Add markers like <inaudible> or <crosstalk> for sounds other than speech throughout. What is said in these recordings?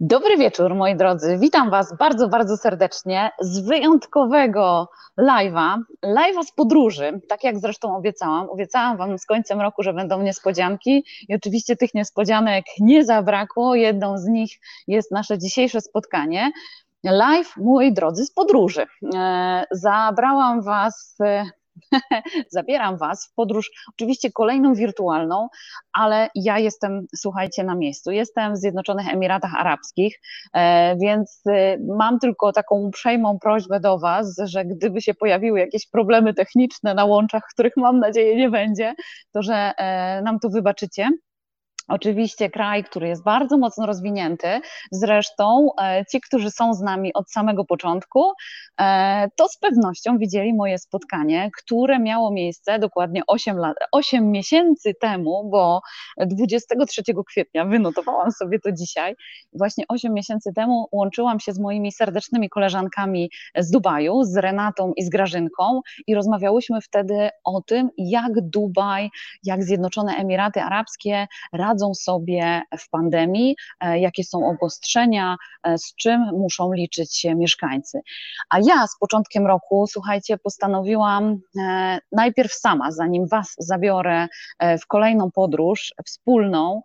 Dobry wieczór, moi drodzy. Witam Was bardzo, bardzo serdecznie z wyjątkowego live'a, live'a z podróży, tak jak zresztą obiecałam. Obiecałam Wam z końcem roku, że będą niespodzianki i oczywiście tych niespodzianek nie zabrakło. Jedną z nich jest nasze dzisiejsze spotkanie. Live, moi drodzy, z podróży. E, zabrałam Was <laughs> zabieram Was w podróż, oczywiście kolejną wirtualną, ale ja jestem, słuchajcie, na miejscu. Jestem w Zjednoczonych Emiratach Arabskich, e, więc e, mam tylko taką uprzejmą prośbę do Was, że gdyby się pojawiły jakieś problemy techniczne na łączach, których mam nadzieję nie będzie, to że e, nam to wybaczycie. Oczywiście kraj, który jest bardzo mocno rozwinięty, zresztą e, ci, którzy są z nami od samego początku, e, to z pewnością widzieli moje spotkanie, które miało miejsce dokładnie 8, lat, 8 miesięcy temu, bo 23 kwietnia wynotowałam sobie to dzisiaj. Właśnie 8 miesięcy temu łączyłam się z moimi serdecznymi koleżankami z Dubaju, z Renatą i z Grażynką i rozmawiałyśmy wtedy o tym, jak Dubaj, jak Zjednoczone Emiraty Arabskie radzą sobie w pandemii, e, jakie są obostrzenia, e, z czym muszą liczyć się mieszkańcy. A ja z początkiem roku, słuchajcie, postanowiłam e, najpierw sama, zanim Was zabiorę w kolejną podróż wspólną,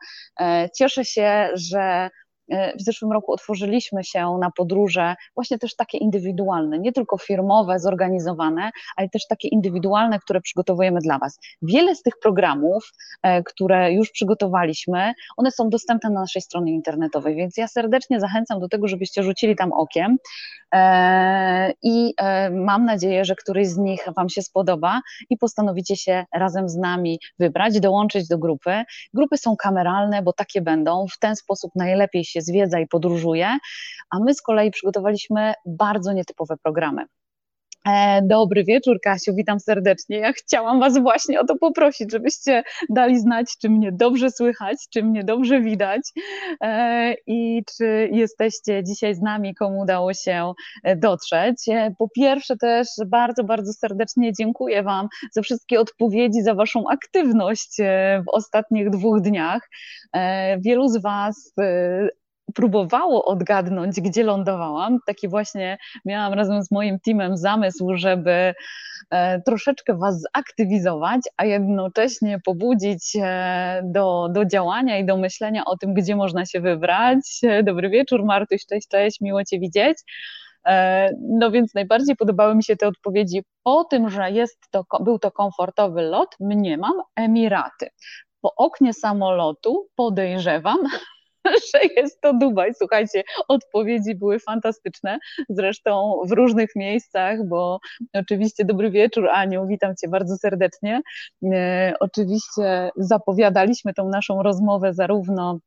cieszę się, że w zeszłym roku otworzyliśmy się na podróże, właśnie też takie indywidualne, nie tylko firmowe, zorganizowane, ale też takie indywidualne, które przygotowujemy dla Was. Wiele z tych programów, e, które już przygotowaliśmy, one są dostępne na naszej stronie internetowej, więc ja serdecznie zachęcam do tego, żebyście rzucili tam okiem i mam nadzieję, że któryś z nich Wam się spodoba i postanowicie się razem z nami wybrać, dołączyć do grupy. Grupy są kameralne, bo takie będą. W ten sposób najlepiej się się zwiedza i podróżuje, a my z kolei przygotowaliśmy bardzo nietypowe programy. E, dobry wieczór, Kasiu, witam serdecznie. Ja chciałam Was właśnie o to poprosić, żebyście dali znać, czy mnie dobrze słychać, czy mnie dobrze widać e, i czy jesteście dzisiaj z nami, komu udało się e, dotrzeć. Po pierwsze, też bardzo, bardzo serdecznie dziękuję Wam za wszystkie odpowiedzi, za Waszą aktywność w ostatnich dwóch dniach. Wielu z Was próbowało odgadnąć, gdzie lądowałam. Taki właśnie miałam razem z moim teamem zamysł, żeby e, troszeczkę Was zaktywizować, a jednocześnie pobudzić do, do działania i do myślenia o tym, gdzie można się wybrać. Dobry wieczór, Martuś, cześć, cześć, miło Cię widzieć. E, no więc najbardziej podobały mi się te odpowiedzi po tym, że jest to, był to komfortowy lot, mniemam Emiraty. Po oknie samolotu podejrzewam, <laughs> że jest to Dubaj. Słuchajcie, odpowiedzi były fantastyczne, zresztą w różnych miejscach, bo oczywiście dobry wieczór Aniu, witam Cię bardzo serdecznie. E, oczywiście zapowiadaliśmy tą naszą rozmowę zarówno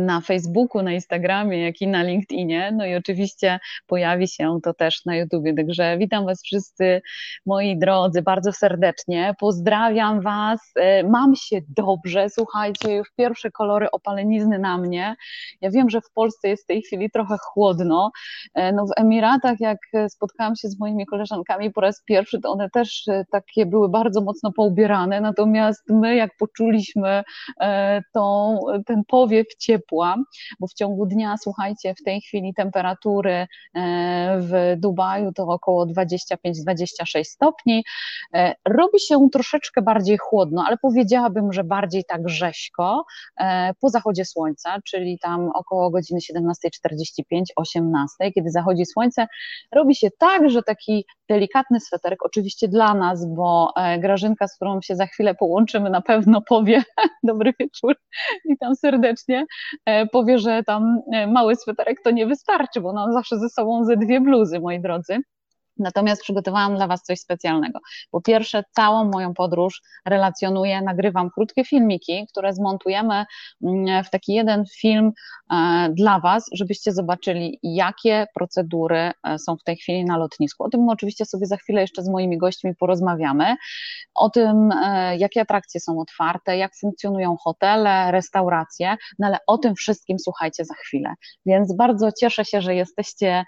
na Facebooku, na Instagramie, jak i na LinkedInie. No i oczywiście pojawi się to też na YouTubie. Także witam Was wszyscy, moi drodzy, bardzo serdecznie. Pozdrawiam Was. E, mam się dobrze. Słuchajcie, już pierwsze kolory opalenizny na mnie. Ja wiem, że w Polsce jest w tej chwili trochę chłodno. E, no w Emiratach, jak spotkałam się z moimi koleżankami po raz pierwszy, to one też takie były bardzo mocno poubierane. Natomiast my, jak poczuliśmy tą, ten powiew ciepła, bo w ciągu dnia, słuchajcie, w tej chwili temperatury e, w Dubaju to około 25-26 stopni. E, robi się troszeczkę bardziej chłodno, ale powiedziałabym, że bardziej tak rzeźko e, po zachodzie słońca, czyli tam około godziny 17.45-18, kiedy zachodzi słońce, robi się tak, że taki delikatny sweterek, oczywiście dla nas, bo Grażynka, z którą się za chwilę połączymy, na pewno powie <laughs> dobry wieczór, witam serdecznie, E, powie, że tam e, mały sweterek to nie wystarczy, bo mam zawsze ze sobą ze dwie bluzy, moi drodzy. Natomiast przygotowałam dla Was coś specjalnego. Po pierwsze, całą moją podróż relacjonuję, nagrywam krótkie filmiki, które zmontujemy mm, w taki jeden film e, dla Was, żebyście zobaczyli, jakie procedury e, są w tej chwili na lotnisku. O tym oczywiście sobie za chwilę jeszcze z moimi gośćmi porozmawiamy. O tym, e, jakie atrakcje są otwarte, jak funkcjonują hotele, restauracje, no ale o tym wszystkim słuchajcie za chwilę. Więc bardzo cieszę się, że jesteście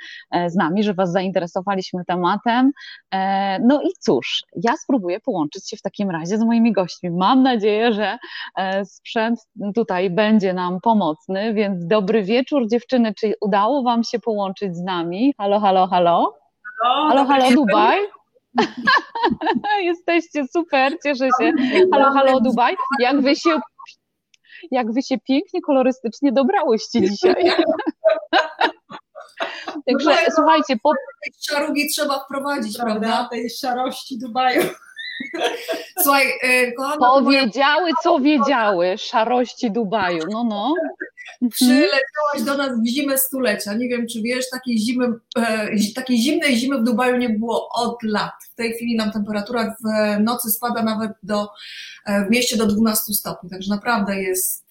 z nami, że Was zainteresowaliśmy tematem tematem. E, no i cóż, ja spróbuję połączyć się w takim razie z moimi gośćmi. Mam nadzieję, że e, sprzęt tutaj będzie nam pomocny, więc dobry wieczór dziewczyny. Czy udało Wam się połączyć z nami? Halo, halo, halo. Halo, halo, Dubaj. <laughs> Jesteście super, cieszę się. Halo, halo, Dubaj. Jak wy się, jak wy się pięknie, kolorystycznie dobrałyście dzisiaj. Także no, słuchajcie, po... Szarugi trzeba wprowadzić, prawda? prawda? Tej szarości Dubaju. <laughs> Słuchaj, yy, kochana, Powiedziały, co wiedziały, szarości Dubaju, no no. Przyleciałaś do nas w zimę stulecia, nie wiem czy wiesz, takiej zimy, e, takiej zimnej zimy w Dubaju nie było od lat. W tej chwili nam temperatura w nocy spada nawet do, e, w mieście do 12 stopni, także naprawdę jest...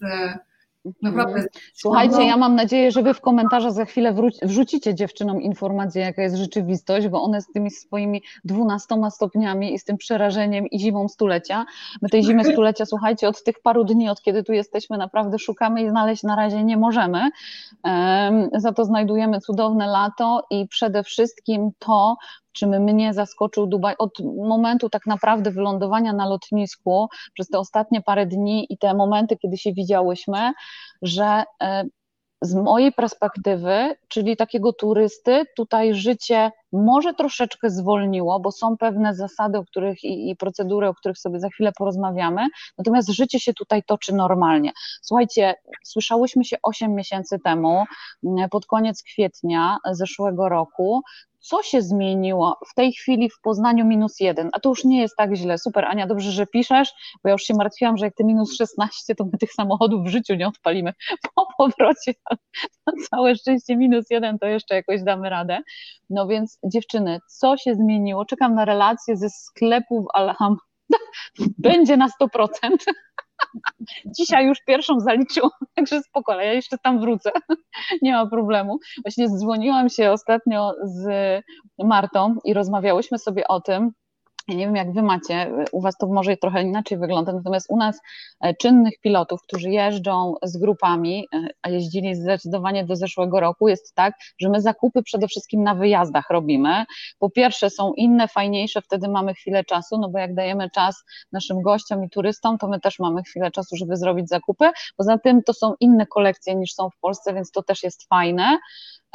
Naprawdę. Mhm. Słuchajcie, ja mam nadzieję, że wy w komentarzach za chwilę wrzucicie dziewczynom informację, jaka jest rzeczywistość, bo one z tymi swoimi dwunastoma stopniami i z tym przerażeniem i zimą stulecia. My tej zimy stulecia, słuchajcie, od tych paru dni, od kiedy tu jesteśmy, naprawdę szukamy i znaleźć na razie nie możemy. Za to znajdujemy cudowne lato i przede wszystkim to, czym mnie zaskoczył Dubaj od momentu tak naprawdę wylądowania na lotnisku przez te ostatnie parę dni i te momenty, kiedy się widziałyśmy, że e, z mojej perspektywy, czyli takiego turysty, tutaj życie może troszeczkę zwolniło, bo są pewne zasady, o których i, i, procedury, o których sobie za chwilę porozmawiamy, natomiast życie się tutaj toczy normalnie. Słuchajcie, słyszałyśmy się 8 miesięcy temu, pod koniec kwietnia zeszłego roku, co się zmieniło w tej chwili w Poznaniu minus jeden, a to już nie jest tak źle. Super, Ania, dobrze, że piszesz, bo ja już się martwiłam, że jak ty minus 16, to my tych samochodów w życiu nie odpalimy <laughs> po powrocie. Na całe szczęście minus jeden to jeszcze jakoś damy radę. No więc dziewczyny, co się zmieniło? Czekam na relacje ze sklepów Alham. <laughs> Będzie na 100%. <laughs> Dzisiaj już pierwszą zaliczyłam, <laughs> także spoko, ja jeszcze tam wrócę, <laughs> nie ma problemu. Właśnie dzwoniłam się ostatnio z Martą i rozmawiałyśmy sobie o tym, ja nie wiem, jak wy macie, u was to może trochę inaczej wygląda, natomiast u nas e, czynnych pilotów, którzy jeżdżą z grupami, e, a jeździli zdecydowanie do zeszłego roku, jest tak, że my zakupy przede wszystkim na wyjazdach robimy. Po pierwsze są inne, fajniejsze, wtedy mamy chwilę czasu, no bo jak dajemy czas naszym gościom i turystom, to my też mamy chwilę czasu, żeby zrobić zakupy. Poza tym to są inne kolekcje niż są w Polsce, więc to też jest fajne.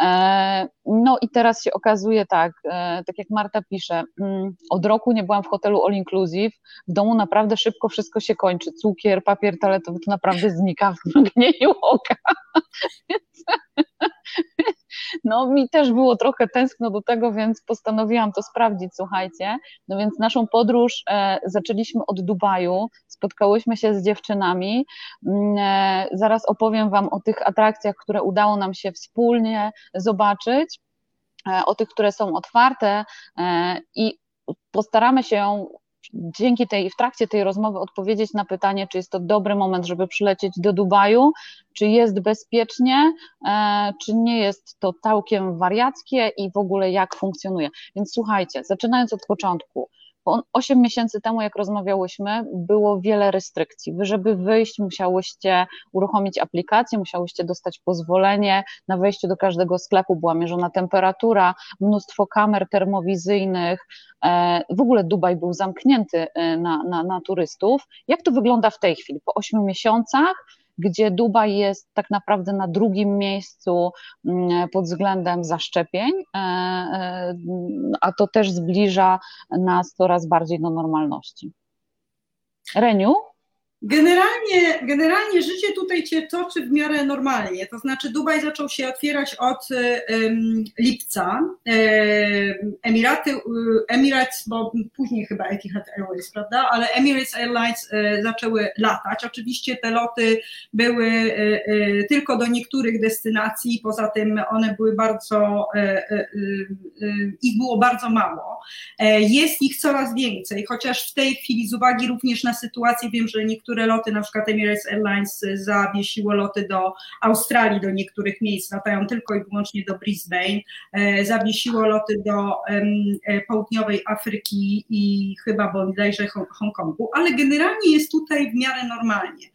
E, no i teraz się okazuje tak, e, tak jak Marta pisze, mm, od roku nie byłam w hotelu all inclusive, w domu naprawdę szybko wszystko się kończy, cukier, papier toaletowy to naprawdę znika w mgnieniu oka. <laughs> No mi też było trochę tęskno do tego, więc postanowiłam to sprawdzić, słuchajcie. No więc naszą podróż e, zaczęliśmy od Dubaju, spotkałyśmy się z dziewczynami. Mm, e, zaraz opowiem Wam o tych atrakcjach, które udało nam się wspólnie zobaczyć, e, o tych, które są otwarte i postaramy się dzięki tej, w trakcie tej rozmowy odpowiedzieć na pytanie, czy jest to dobry moment, żeby przylecieć do Dubaju, czy jest bezpiecznie, e, czy nie jest to całkiem wariackie i w ogóle jak funkcjonuje. Więc słuchajcie, zaczynając od początku, bo 8 miesięcy temu, jak rozmawiałyśmy, było wiele restrykcji. Wy, żeby wyjść, musiałyście uruchomić aplikację, musiałyście dostać pozwolenie na wejście do każdego sklepu, była mierzona temperatura, mnóstwo kamer termowizyjnych. E, w ogóle Dubaj był zamknięty e, na, na, na turystów. Jak to wygląda w tej chwili? Po 8 miesiącach gdzie Dubaj jest tak naprawdę na drugim miejscu mm, pod względem zaszczepień, e, e, a to też zbliża nas coraz bardziej do normalności. Reniu? Generalnie, generalnie życie tutaj się toczy w miarę normalnie, to znaczy Dubaj zaczął się otwierać od um, lipca. Emiraty, Emirates, bo później chyba Etihad Airways, prawda, ale Emirates Airlines e, zaczęły latać. Oczywiście te loty były e, e, tylko do niektórych destynacji, poza tym one były bardzo, ich było bardzo mało. Jest ich coraz więcej, chociaż w tej chwili z uwagi również na sytuację wiem, że niektórzy niektóre loty, na przykład Emirates Airlines zawiesiło loty do Australii, do niektórych miejsc, latają tylko i wyłącznie do Brisbane, zawiesiło loty do południowej Afryki i chyba bodajże Hongkongu, ale generalnie jest tutaj w miarę normalnie.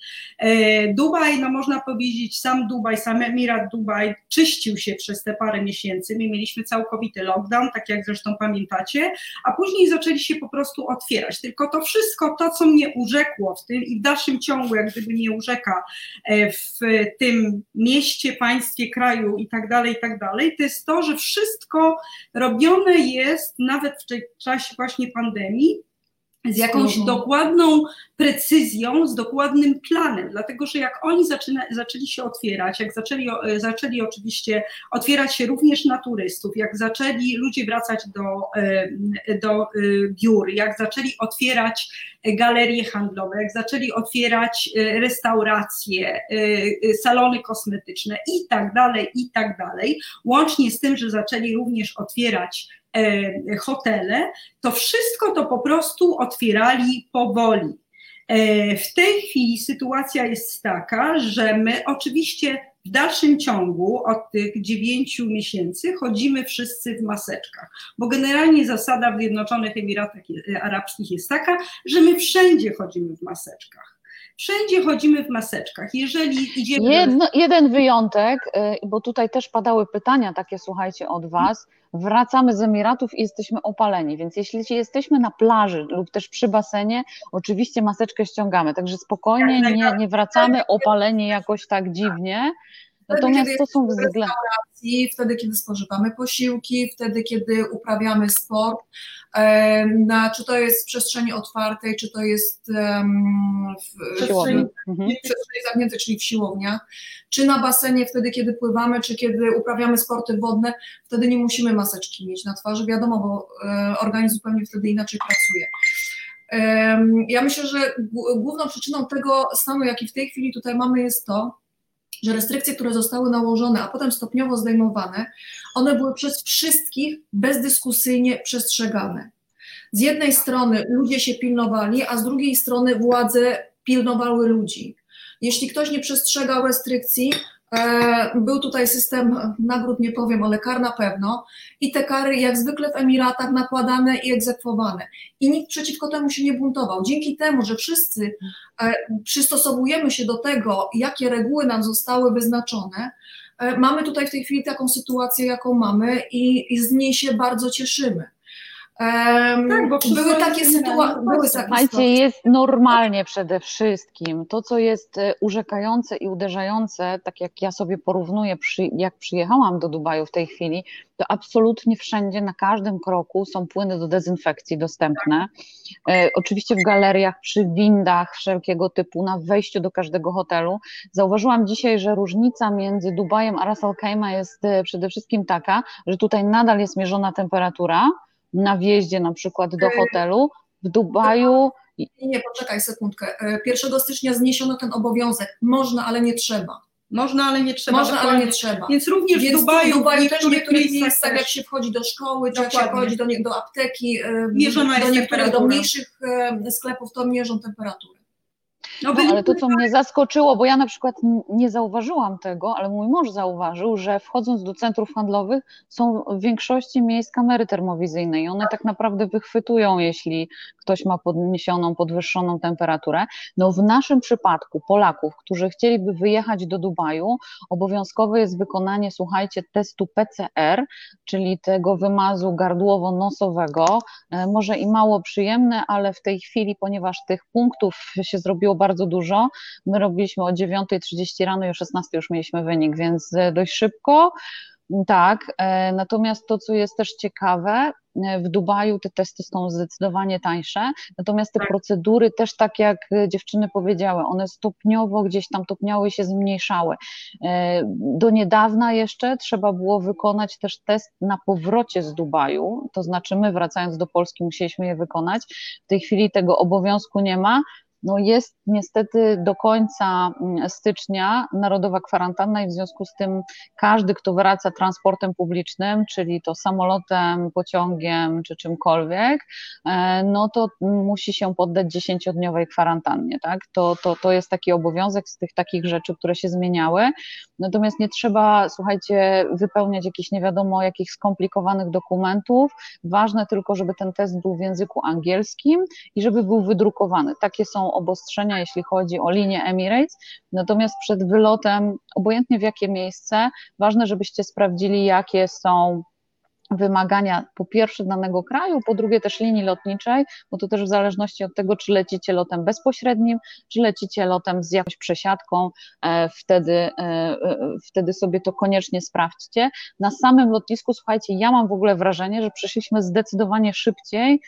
Dubaj, no można powiedzieć, sam Dubaj, sam Emirat Dubaj czyścił się przez te parę miesięcy, my mieliśmy całkowity lockdown, tak jak zresztą pamiętacie, a później zaczęli się po prostu otwierać. Tylko to wszystko, to co mnie urzekło w tym i dalszym ciągu, jak gdyby mnie urzeka e, w tym mieście, państwie, kraju i tak dalej, i tak dalej, to jest to, że wszystko robione jest nawet w czasie właśnie pandemii z jakąś dokładną precyzją, z dokładnym planem, dlatego że jak oni zaczyna, zaczęli się otwierać, jak zaczęli, zaczęli oczywiście otwierać się również na turystów, jak zaczęli ludzie wracać do, do biur, jak zaczęli otwierać galerie handlowe, jak zaczęli otwierać restauracje, salony kosmetyczne i tak dalej, i tak dalej, łącznie z tym, że zaczęli również otwierać E, hotele, to wszystko to po prostu otwierali powoli. E, w tej chwili sytuacja jest taka, że my oczywiście w dalszym ciągu od tych dziewięciu miesięcy chodzimy wszyscy w maseczkach, bo generalnie zasada w Zjednoczonych Emiratach Arabskich jest taka, że my wszędzie chodzimy w maseczkach. Wszędzie chodzimy w maseczkach. Jeżeli idziemy. Jedno, jeden wyjątek, y, bo tutaj też padały pytania takie, słuchajcie, od Was. Wracamy z Emiratów i jesteśmy opaleni, więc jeśli jesteśmy na plaży lub też przy basenie, oczywiście maseczkę ściągamy. Także spokojnie, nie, nie wracamy opaleni jakoś tak dziwnie. Natomiast to są względy. Wtedy, kiedy spożywamy posiłki, wtedy, kiedy uprawiamy sport, na, czy to jest w przestrzeni otwartej, czy to jest w przestrzeni, mhm. przestrzeni zamkniętej, czyli w siłowniach, czy na basenie, wtedy, kiedy pływamy, czy kiedy uprawiamy sporty wodne, wtedy nie musimy maseczki mieć na twarzy, wiadomo, bo e, organizm zupełnie wtedy inaczej pracuje. Ja myślę, że główną przyczyną tego stanu, jaki w tej chwili tutaj mamy, jest to, że restrykcje, które zostały nałożone, a potem stopniowo zdejmowane, one były przez wszystkich bezdyskusyjnie przestrzegane. Z jednej strony ludzie się pilnowali, a z drugiej strony władze pilnowały ludzi. Jeśli ktoś nie przestrzegał restrykcji, był tutaj system nagród, nie powiem, ale kar na pewno. I te kary, jak zwykle w Emiratach, nakładane i egzekwowane. I nikt przeciwko temu się nie buntował. Dzięki temu, że wszyscy e, przystosowujemy się do tego, jakie reguły nam zostały wyznaczone, e, mamy tutaj w tej chwili taką sytuację, jaką mamy, i, i z niej się bardzo cieszymy. Um, tak, bo były takie sytuacje. Słuchajcie, jest normalnie przede wszystkim. To, co jest e, urzekające i uderzające, tak jak ja sobie porównuję, przy, jak przyjechałam do Dubaju w tej chwili, to absolutnie wszędzie, na każdym kroku są płyny do dezynfekcji dostępne. E, oczywiście w galeriach, przy windach wszelkiego typu, na wejściu do każdego hotelu. Zauważyłam dzisiaj, że różnica między Dubajem a Ras Al Khaimah jest e, przede wszystkim taka, że tutaj nadal jest mierzona temperatura na wjeździe na przykład do hotelu w Dubaju. Nie, nie, poczekaj sekundkę. 1 stycznia zniesiono ten obowiązek. Można, ale nie trzeba. Można, ale nie trzeba. Można, ale nie trzeba. Więc również Więc w Dubaju, w Dubaju też niektórych miejscach, jak się wchodzi do szkoły, czy jak się wchodzi do, do apteki, Mierzona do niektórych, do mniejszych sklepów, to mierzą temperaturę. No, no, ale to, co mnie zaskoczyło, bo ja na przykład nie zauważyłam tego, ale mój mąż zauważył, że wchodząc do centrów handlowych są w większości miejsc kamery termowizyjne i one tak naprawdę wychwytują, jeśli ktoś ma podniesioną, podwyższoną temperaturę. No w naszym przypadku Polaków, którzy chcieliby wyjechać do Dubaju, obowiązkowe jest wykonanie, słuchajcie, testu PCR, czyli tego wymazu gardłowo-nosowego, e, może i mało przyjemne, ale w tej chwili, ponieważ tych punktów się zrobiło bardzo dużo. My robiliśmy o 9.30 rano i o 16 już mieliśmy wynik, więc e, dość szybko. Tak, e, natomiast to, co jest też ciekawe, e, w Dubaju te testy są zdecydowanie tańsze, natomiast te tak. procedury też, tak jak dziewczyny powiedziały, one stopniowo gdzieś tam topniały się, zmniejszały. Do niedawna jeszcze trzeba było wykonać też test na powrocie z Dubaju, to znaczy my wracając do Polski musieliśmy je wykonać. W tej chwili tego obowiązku nie ma, no jest niestety do końca mm, stycznia narodowa kwarantanna i w związku z tym każdy, kto wraca transportem publicznym, czyli to samolotem, pociągiem czy czymkolwiek, e, no to musi się poddać dziesięciodniowej kwarantannie, tak? To, to, to jest taki obowiązek z tych takich rzeczy, które się zmieniały, natomiast nie trzeba, słuchajcie, wypełniać jakichś nie wiadomo jakich skomplikowanych dokumentów, ważne tylko, żeby ten test był w języku angielskim i żeby był wydrukowany. Takie są obostrzenia, jeśli chodzi o linię Emirates, natomiast przed wylotem, obojętnie w jakie miejsce, ważne, żebyście sprawdzili, jakie są wymagania po pierwsze danego kraju, po drugie też linii lotniczej, bo to też w zależności od tego, czy lecicie lotem bezpośrednim, czy lecicie lotem z jakąś przesiadką, e, wtedy, e, e, wtedy sobie to koniecznie sprawdźcie. Na samym lotnisku, słuchajcie, ja mam w ogóle wrażenie, że przeszliśmy zdecydowanie szybciej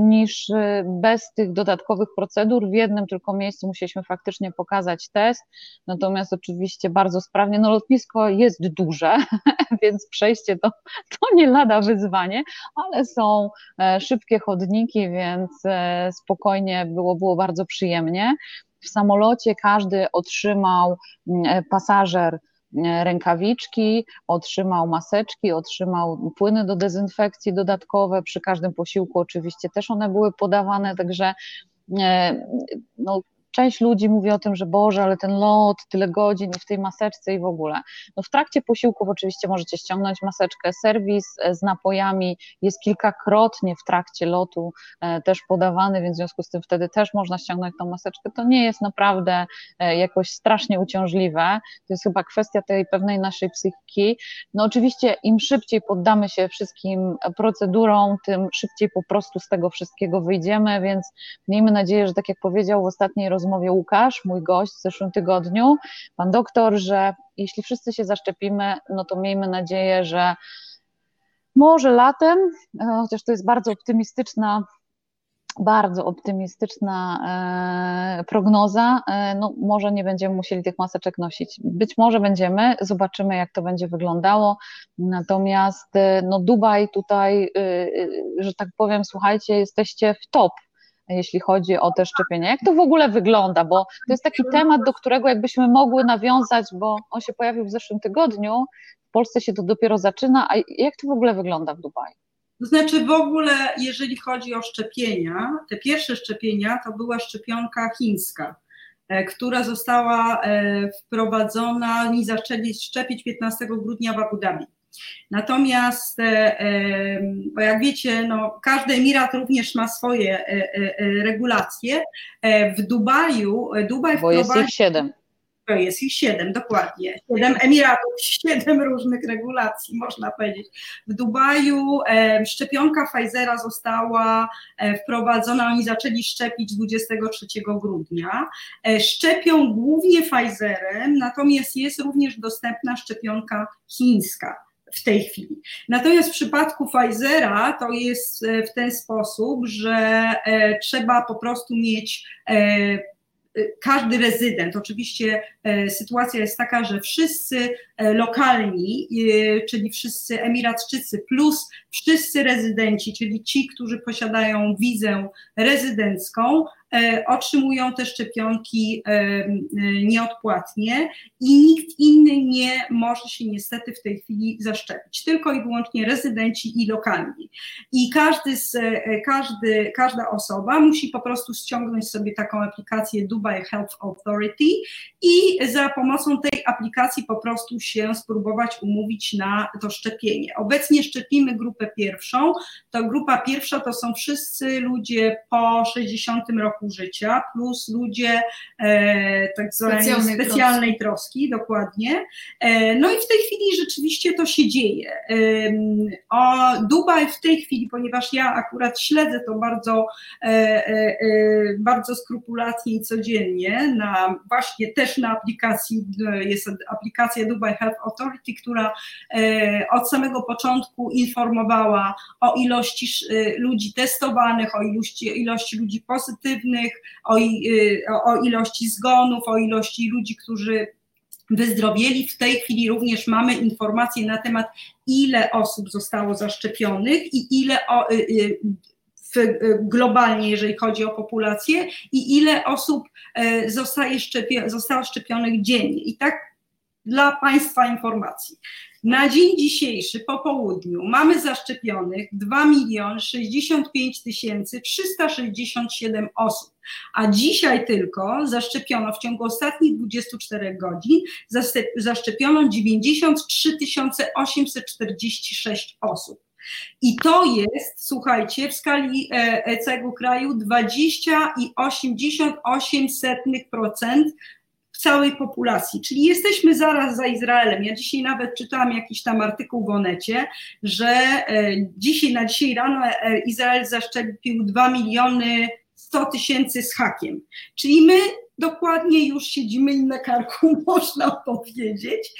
niż bez tych dodatkowych procedur. W jednym tylko miejscu musieliśmy faktycznie pokazać test, natomiast oczywiście bardzo sprawnie. No lotnisko jest duże, <laughs> więc przejście to, to nie lada wyzwanie, ale są e, szybkie chodniki, więc e, spokojnie było, było bardzo przyjemnie. W samolocie każdy otrzymał mm, e, pasażer rękawiczki, otrzymał maseczki, otrzymał płyny do dezynfekcji dodatkowe. Przy każdym posiłku oczywiście też one były podawane, także no, część ludzi mówi o tym, że Boże, ale ten lot, tyle godzin i w tej maseczce i w ogóle. No w trakcie posiłków oczywiście możecie ściągnąć maseczkę. Serwis e, z napojami jest kilkakrotnie w trakcie lotu e, też podawany, więc w związku z tym wtedy też można ściągnąć tą maseczkę. To nie jest naprawdę e, jakoś strasznie uciążliwe. To jest chyba kwestia tej pewnej naszej psychiki. No oczywiście im szybciej poddamy się wszystkim procedurom, tym szybciej po prostu z tego wszystkiego wyjdziemy, więc miejmy nadzieję, że tak jak powiedział w ostatniej rozmowie, rozmowie Łukasz, mój gość w zeszłym tygodniu, pan doktor, że jeśli wszyscy się zaszczepimy, no to miejmy nadzieję, że może latem, e, chociaż to jest bardzo optymistyczna bardzo optymistyczna e, prognoza. E, no, może nie będziemy musieli tych maseczek nosić. Być może będziemy, zobaczymy, jak to będzie wyglądało. Natomiast no, Dubaj tutaj, że tak powiem, słuchajcie, jesteście w top jeśli chodzi o te szczepienia. Jak to w ogóle wygląda? Bo to jest taki temat, do którego jakbyśmy mogły nawiązać, bo on się pojawił w zeszłym tygodniu, w Polsce się to dopiero zaczyna, a jak to w ogóle wygląda w Dubaju? To znaczy w ogóle, jeżeli chodzi o szczepienia, te pierwsze szczepienia to była szczepionka chińska, e, która została e, wprowadzona, oni zaczęli szczepić 15 grudnia w Abu Dhabi. Natomiast, e, e, bo jak wiecie, no, każdy emirat również ma swoje e, regulacje. W Dubaju, Dubaj Bo jest ich siedem. To jest ich siedem, dokładnie. Siedem emiratów, <laughs> siedem różnych regulacji, można powiedzieć. W Dubaju szczepionka Pfizera została wprowadzona, oni zaczęli szczepić 23 grudnia. Szczepią głównie Pfizerem, natomiast jest również dostępna szczepionka chińska w tej chwili. Natomiast w przypadku Pfizera to jest e, w ten sposób, że e, trzeba po prostu mieć e, każdy rezydent, oczywiście sytuacja jest taka, że wszyscy lokalni, czyli wszyscy Emiratczycy plus wszyscy rezydenci, czyli ci, którzy posiadają wizę rezydencką, E, otrzymują te szczepionki e, e, nieodpłatnie i nikt inny nie może się niestety w tej chwili zaszczepić, tylko i wyłącznie rezydenci i lokalni. I każdy z, każdy, każda osoba musi po prostu ściągnąć sobie taką aplikację Dubai Health Authority i za pomocą tej aplikacji po prostu się spróbować umówić na to szczepienie. Obecnie szczepimy grupę pierwszą. Ta grupa pierwsza to są wszyscy ludzie po 60 roku życia, plus ludzie e, tak zwanej specjalnej, specjalnej troski. troski, dokładnie. E, no i w tej chwili rzeczywiście to się dzieje. E, o Dubaj w tej chwili, ponieważ ja akurat śledzę to bardzo, e, e, e, bardzo skrupulatnie i codziennie, na, właśnie też na aplikacji, jest aplikacja Dubai Health Authority, która od samego początku informowała o ilości ludzi testowanych, o ilości, ilości ludzi pozytywnych, o, y, o ilości zgonów, o ilości ludzi, którzy wyzdrowieli. W tej chwili również mamy informacje na temat, ile osób zostało zaszczepionych i ile o, globalnie, jeżeli chodzi o populację i ile osób zostaje szczepio, zostało szczepionych dziennie. I tak dla Państwa informacji. Na dzień dzisiejszy po południu mamy zaszczepionych 2 miliony 65 367 osób, a dzisiaj tylko zaszczepiono w ciągu ostatnich 24 godzin zaszczepiono 93 846 osób. I to jest, słuchajcie, w skali e, e, całego kraju 20,88% całej populacji. Czyli jesteśmy zaraz za Izraelem. Ja dzisiaj nawet czytałam jakiś tam artykuł w Onecie, że e, dzisiaj na dzisiaj rano e, Izrael zaszczepił 2 miliony 100 tysięcy z hakiem. Czyli my dokładnie już siedzimy im na karku, <laughs> można powiedzieć.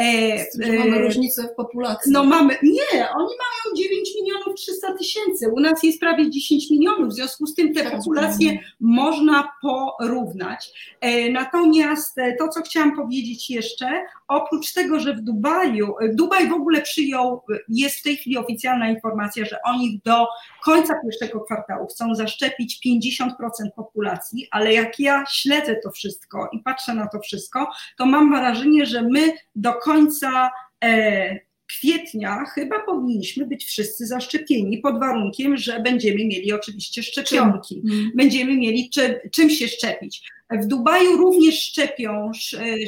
E, mamy e, różnicę w populacji. No mamy, nie, oni mają 9 milionów 300 tysięcy, u nas jest prawie 10 milionów, w związku z tym te populacje można porównać. E, natomiast e, to, co chciałam powiedzieć jeszcze, oprócz tego, że w Dubaju, Dubaj w ogóle przyjął, jest w tej chwili oficjalna informacja, że oni do końca pierwszego kwartału chcą zaszczepić 50% populacji, ale jak ja śledzę to wszystko i patrzę na to wszystko, to mam wrażenie, że my do końca e, kwietnia chyba powinniśmy być wszyscy zaszczepieni pod warunkiem, że będziemy mieli oczywiście szczepionki. Czym? Będziemy mieli czy, czym się szczepić. W Dubaju również szczepią,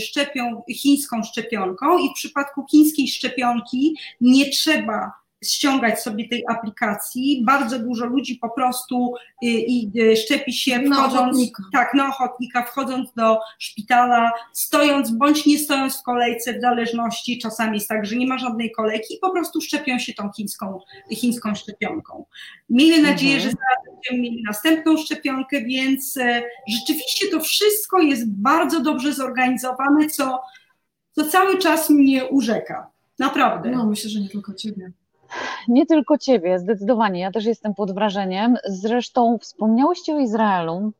szczepią chińską szczepionką i w przypadku chińskiej szczepionki nie trzeba ściągać sobie tej aplikacji. Bardzo dużo ludzi po prostu y, i y, szczepi się wchodząc, tak, na ochotnika, wchodząc do szpitala, stojąc bądź nie stojąc w kolejce, w zależności, czasami jest tak, że nie ma żadnej kolejki i po prostu szczepią się tą chińską, chińską szczepionką. Miejmy nadzieję, mhm. że zaraz będziemy mieli następną szczepionkę, więc e, rzeczywiście to wszystko jest bardzo dobrze zorganizowane, co, co cały czas mnie urzeka. Naprawdę. No, myślę, że nie tylko Ciebie. Nie tylko Ciebie, zdecydowanie. Ja też jestem pod wrażeniem. Zresztą wspomniałyście o Izraelu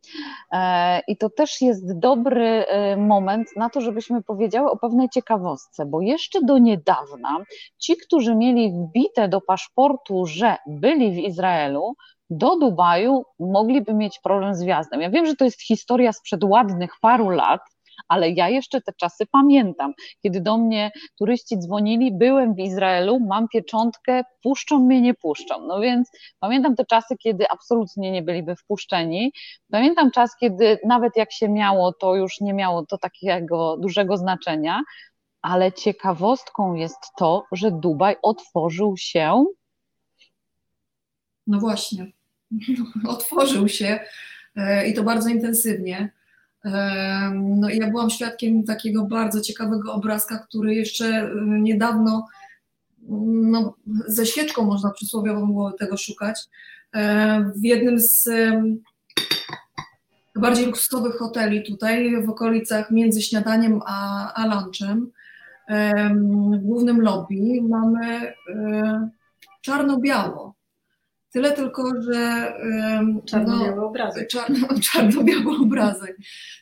e, i to też jest dobry e, moment na to, żebyśmy powiedziały o pewnej ciekawostce, bo jeszcze do niedawna ci, którzy mieli wbite do paszportu, że byli w Izraelu, do Dubaju mogliby mieć problem z wjazdem. Ja wiem, że to jest historia sprzed ładnych paru lat, ale ja jeszcze te czasy pamiętam, kiedy do mnie turyści dzwonili, byłem w Izraelu, mam pieczątkę, puszczą mnie, nie puszczą. No więc pamiętam te czasy, kiedy absolutnie nie byliby wpuszczeni. Pamiętam czas, kiedy nawet jak się miało, to już nie miało to takiego dużego znaczenia, ale ciekawostką jest to, że Dubaj otworzył się. No właśnie, <laughs> otworzył się e, i to bardzo intensywnie. No, ja byłam świadkiem takiego bardzo ciekawego obrazka, który jeszcze niedawno no, ze świeczką można przysłowiowo było tego szukać. W jednym z bardziej luksusowych hoteli tutaj w okolicach między śniadaniem a, a lunchem w głównym lobby mamy czarno-biało. Tyle tylko, że. Czarno-biały no, obrazek. Czarno, <laughs> czarno-biały obrazek.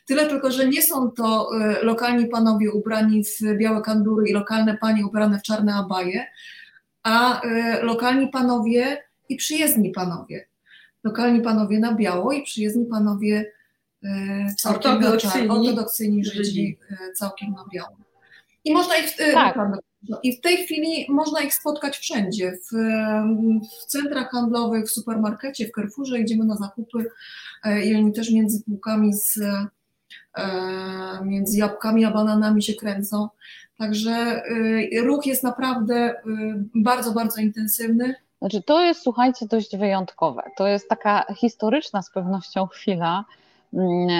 Tyle tylko, że nie są to e, lokalni panowie ubrani w białe kandury i lokalne panie ubrane w czarne abaje, a e, lokalni panowie i przyjezdni panowie. Lokalni panowie na biało i przyjezdni panowie e, całkiem ortodoksyjni, ortodoksyjni Żydzi całkiem na biało. I można ich. Tak. No I w tej chwili można ich spotkać wszędzie, w, w, centrach handlowych, w supermarkecie, w Carrefourze, idziemy na zakupy e, i oni też między półkami z, e, między jabłkami a bananami się kręcą. Także e, ruch jest naprawdę bardzo, bardzo intensywny. Znaczy, to jest, słuchajcie, dość wyjątkowe. To jest taka historyczna z pewnością chwila,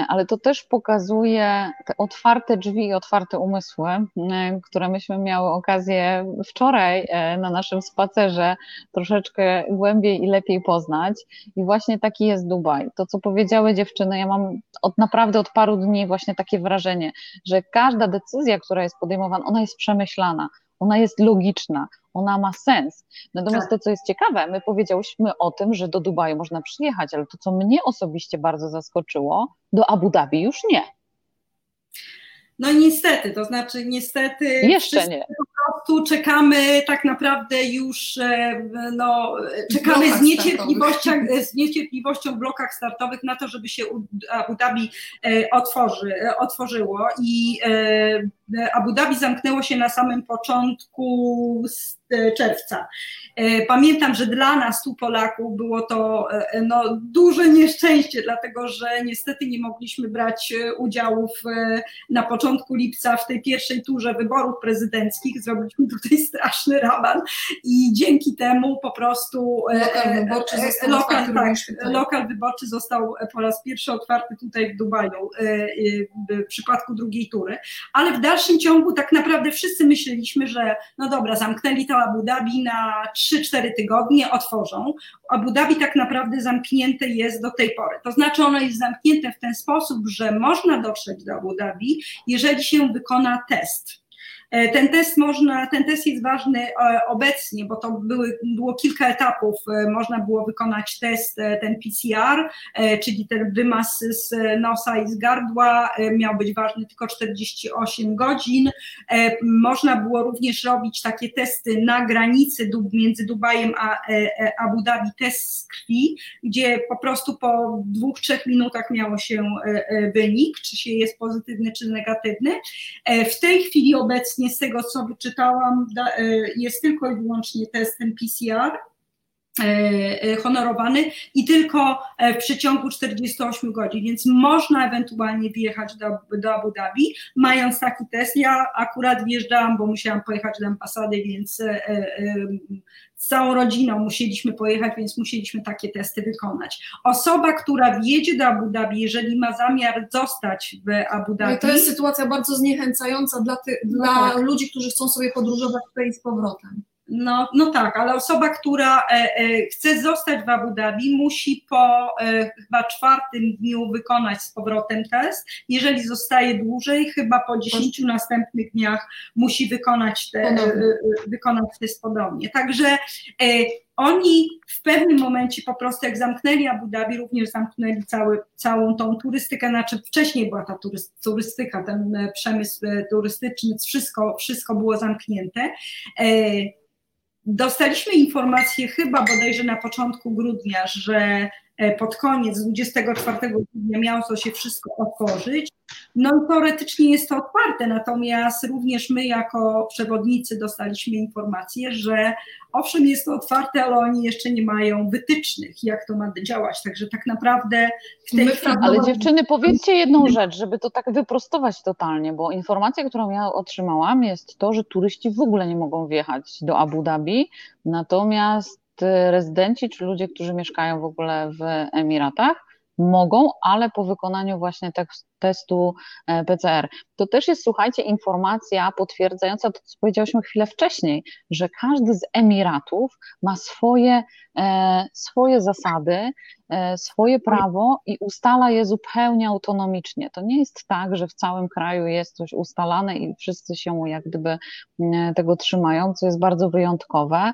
ale to też pokazuje te otwarte drzwi i otwarte umysły, mm, które myśmy miały okazję wczoraj e, na naszym spacerze troszeczkę głębiej i lepiej poznać. I właśnie taki jest Dubaj. To, co powiedziały dziewczyny, ja mam od naprawdę od paru dni właśnie takie wrażenie, że każda decyzja, która jest podejmowana, ona jest przemyślana, ona jest logiczna, ona ma sens. Natomiast tak. to, co jest ciekawe, my powiedziałyśmy o tym, że do Dubaju można przyjechać, ale to, co mnie osobiście bardzo zaskoczyło, do Abu Dhabi już nie. No niestety, to znaczy niestety jeszcze nie. Po prostu czekamy tak naprawdę już, no, czekamy z niecierpliwością, z niecierpliwością w blokach startowych na to, żeby się Abu Dhabi otworzy, otworzyło i Abu Dhabi zamknęło się na samym początku czerwca. E, pamiętam, że dla nas tu Polaków było to e, no, duże nieszczęście, dlatego że niestety nie mogliśmy brać e, udziału w, na początku lipca w tej pierwszej turze wyborów prezydenckich. Zrobiliśmy tutaj <laughs> straszny raban i dzięki temu po prostu lokal wyborczy został, lokal, tak, lokal wyborczy został po raz pierwszy otwarty tutaj w Dubaju w przypadku drugiej tury, ale w dalszym ciągu tak naprawdę wszyscy myśleliśmy, że no dobra, zamknęli to Abu Dhabi na 3-4 tygodnie, otworzą. Abu Dhabi tak naprawdę zamknięte jest do tej pory. To znaczy ono jest zamknięte w ten sposób, że można dotrzeć do Abu Dhabi, jeżeli się wykona test. E, ten test można, ten test jest ważny e, obecnie, bo to były, było kilka etapów. E, można było wykonać test, ten PCR, czyli ten wymaz z nosa i z gardła, miał być ważny tylko 48 godzin. Można było również robić takie testy na granicy między Dubajem a Abu Dhabi, test z krwi, gdzie po prostu po dwóch, trzech minutach miało się wynik, czy się jest pozytywny, czy negatywny. W tej chwili obecnie z tego, co wyczytałam, e, jest tylko i wyłącznie testem PCR honorowany i tylko w przeciągu 48 godzin, więc można ewentualnie wjechać do, do Abu Dhabi, mając taki test. Ja akurat wjeżdżałam, bo musiałam pojechać do ambasady, więc z całą rodziną musieliśmy pojechać, więc musieliśmy takie testy wykonać. Osoba, która wjedzie do Abu Dhabi, jeżeli ma zamiar zostać w Abu Dhabi. To jest sytuacja bardzo zniechęcająca dla, ty, no dla tak. ludzi, którzy chcą sobie podróżować tutaj z powrotem. No, no tak, ale osoba, która e, e, chce zostać w Abu Dhabi, musi po e, chyba czwartym dniu wykonać z powrotem test. Jeżeli zostaje dłużej, chyba po dziesięciu następnych dniach musi wykonać, te, wykonać test podobnie. Także oni w pewnym momencie po prostu jak zamknęli Abu Dhabi, również zamknęli cały, całą tą turystykę, znaczy wcześniej była ta turystyka, ten przemysł turystyczny, wszystko, wszystko było zamknięte. Dostaliśmy informację chyba bodajże na początku grudnia, że pod koniec 24 grudnia miało to się wszystko otworzyć. No i teoretycznie jest to otwarte, natomiast również my jako przewodnicy dostaliśmy informację, że owszem jest to otwarte, ale oni jeszcze nie mają wytycznych, jak to ma działać, także tak naprawdę w tej chwili... Ale dziewczyny, powiedzcie jedną rzecz, żeby to tak wyprostować totalnie, bo informacja, którą ja otrzymałam jest to, że turyści w ogóle nie mogą wjechać do Abu Dhabi, natomiast rezydenci czy ludzie, którzy mieszkają w ogóle w Emiratach, mogą, ale po wykonaniu właśnie testu e, PCR. To też jest, słuchajcie, informacja potwierdzająca to, co powiedziałyśmy chwilę wcześniej, że każdy z Emiratów ma swoje, e, swoje zasady, e, swoje prawo i ustala je zupełnie autonomicznie. To nie jest tak, że w całym kraju jest coś ustalane i wszyscy się jak gdyby tego trzymają, co jest bardzo wyjątkowe.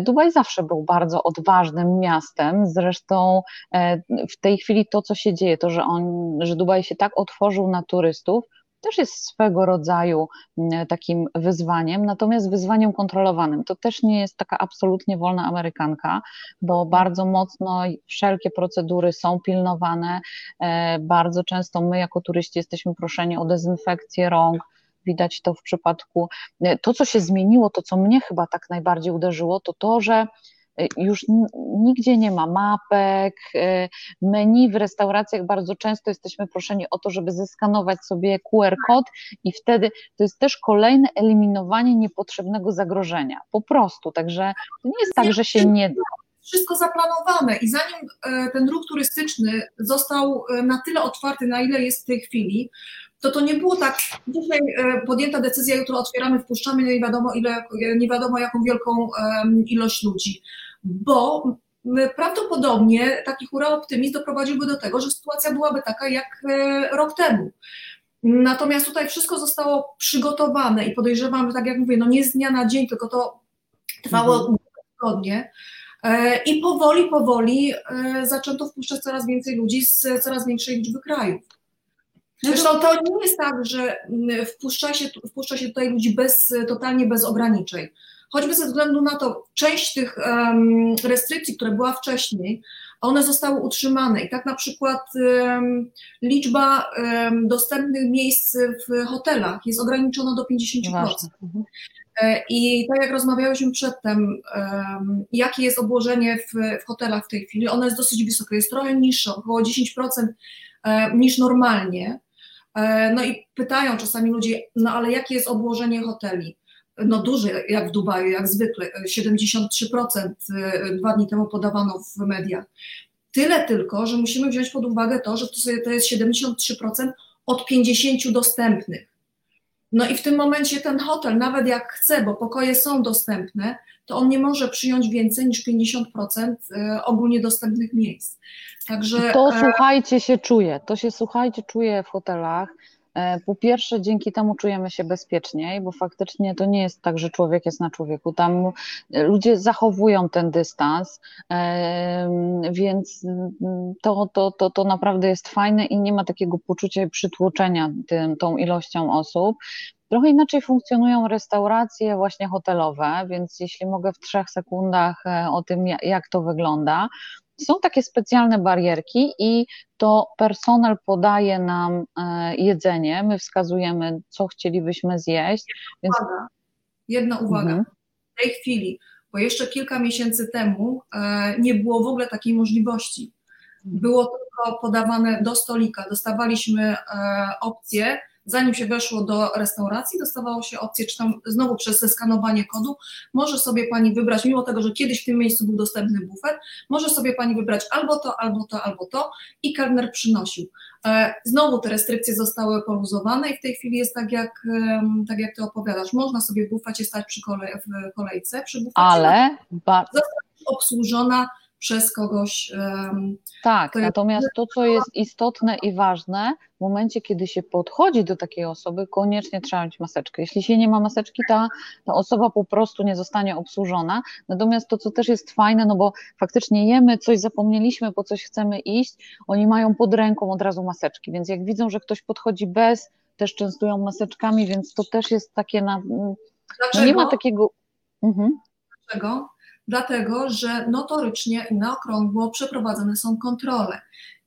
Dubaj zawsze był bardzo odważnym miastem, zresztą w tej chwili to, co się dzieje, to, że, on, że Dubaj się tak otworzył na turystów, też jest swego rodzaju mm, takim wyzwaniem, natomiast wyzwaniem kontrolowanym. To też nie jest taka absolutnie wolna Amerykanka, bo bardzo mocno wszelkie procedury są pilnowane. E, bardzo często my, jako turyści, jesteśmy proszeni o dezynfekcję rąk. Widać to w przypadku. E, to, co się zmieniło, to, co mnie chyba tak najbardziej uderzyło, to to, że już nigdzie nie ma mapek, y, menu w restauracjach bardzo często jesteśmy proszeni o to, żeby zeskanować sobie QR kod i wtedy to jest też kolejne eliminowanie niepotrzebnego zagrożenia. Po prostu, także to nie jest tak, że się nie da. Wszystko zaplanowane i zanim e, ten ruch turystyczny został na tyle otwarty, na ile jest w tej chwili, to to nie było tak, dzisiaj podjęta decyzja, jutro otwieramy, wpuszczamy, nie wiadomo ile, nie wiadomo jaką wielką ilość ludzi bo prawdopodobnie taki hura optymizm doprowadziłby do tego, że sytuacja byłaby taka jak e, rok temu. Natomiast tutaj wszystko zostało przygotowane i podejrzewam, że tak jak mówię, no nie z dnia na dzień, tylko to trwało mhm. tygodnie. E, I powoli, powoli e, zaczęto wpuszczać coraz więcej ludzi z coraz większej liczby krajów. Zresztą to nie jest tak, że wpuszcza się, wpuszcza się tutaj ludzi bez, totalnie bez ograniczeń. Choćby ze względu na to, część tych restrykcji, które była wcześniej, one zostały utrzymane i tak na przykład liczba dostępnych miejsc w hotelach jest ograniczona do 50%. Mhm. E, I tak jak rozmawiałyśmy przedtem, jakie jest obłożenie w, w, hotelach w tej chwili, ono jest dosyć wysokie, jest trochę niższe, około 10% e, niż normalnie. E, no i pytają czasami ludzie, no ale jakie jest obłożenie hoteli? No duże, jak w Dubaju, jak zwykle, 73% dwa dni temu podawano w mediach. Tyle tylko, że musimy wziąć pod uwagę to, że to jest 73% od 50 dostępnych. No i w tym momencie ten hotel, nawet jak chce, bo pokoje są dostępne, to on nie może przyjąć więcej niż 50% e, ogólnie dostępnych miejsc. Także. To e, słuchajcie się czuje, to się słuchajcie czuje w hotelach. E, po pierwsze, dzięki temu czujemy się bezpieczniej, bo faktycznie to nie jest tak, że człowiek jest na człowieku. Tam ludzie zachowują ten dystans, więc to, to, to, to naprawdę jest fajne i nie ma takiego poczucia przytłoczenia tym, tą ilością osób. Trochę inaczej funkcjonują restauracje właśnie hotelowe, więc jeśli mogę w trzech sekundach e, o tym, jak to wygląda, są takie specjalne barierki i to personel podaje nam e, jedzenie, my wskazujemy, co chcielibyśmy zjeść. Więc... Jedna uwaga. Mhm. W tej chwili, bo jeszcze kilka miesięcy temu e, nie było w ogóle takiej możliwości. Było tylko podawane do stolika, dostawaliśmy e, opcję zanim się weszło do restauracji, dostawało się opcję, czy tam znowu przez zeskanowanie kodu, może sobie Pani wybrać, mimo tego, że kiedyś w tym miejscu był dostępny bufet, może sobie Pani wybrać albo to, albo to, albo to i kelner przynosił. E, znowu te restrykcje zostały poluzowane i w tej chwili jest tak, jak, tak jak Ty opowiadasz, można sobie w bufecie stać przy kolej, w kolejce, przy bufecie Ale zostać obsłużona przez kogoś. Tak, to natomiast to, co jest istotne i ważne, w momencie, kiedy się podchodzi do takiej osoby, koniecznie trzeba mieć maseczkę. Jeśli się nie ma maseczki, ta, ta osoba po prostu nie zostanie obsłużona. Natomiast to, co też jest fajne, no bo faktycznie jemy, coś zapomnieliśmy, po coś chcemy iść, oni mają pod ręką od razu maseczki, więc jak widzą, że ktoś podchodzi bez, też częstują maseczkami, więc to też jest takie na. No nie ma takiego. Mhm. Dlaczego? Dlatego że notorycznie i na okrągło przeprowadzane są kontrole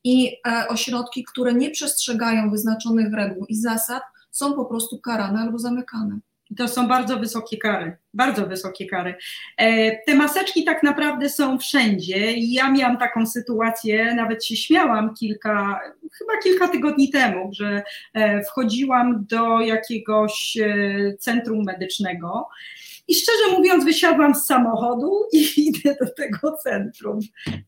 i e, ośrodki, które nie przestrzegają wyznaczonych reguł i zasad, są po prostu karane albo zamykane. To są bardzo wysokie kary, bardzo wysokie kary. E, te maseczki tak naprawdę są wszędzie. Ja miałam taką sytuację, nawet się śmiałam kilka, chyba kilka tygodni temu, że e, wchodziłam do jakiegoś centrum medycznego i szczerze mówiąc, wysiadłam z samochodu i <laughs> idę do tego centrum.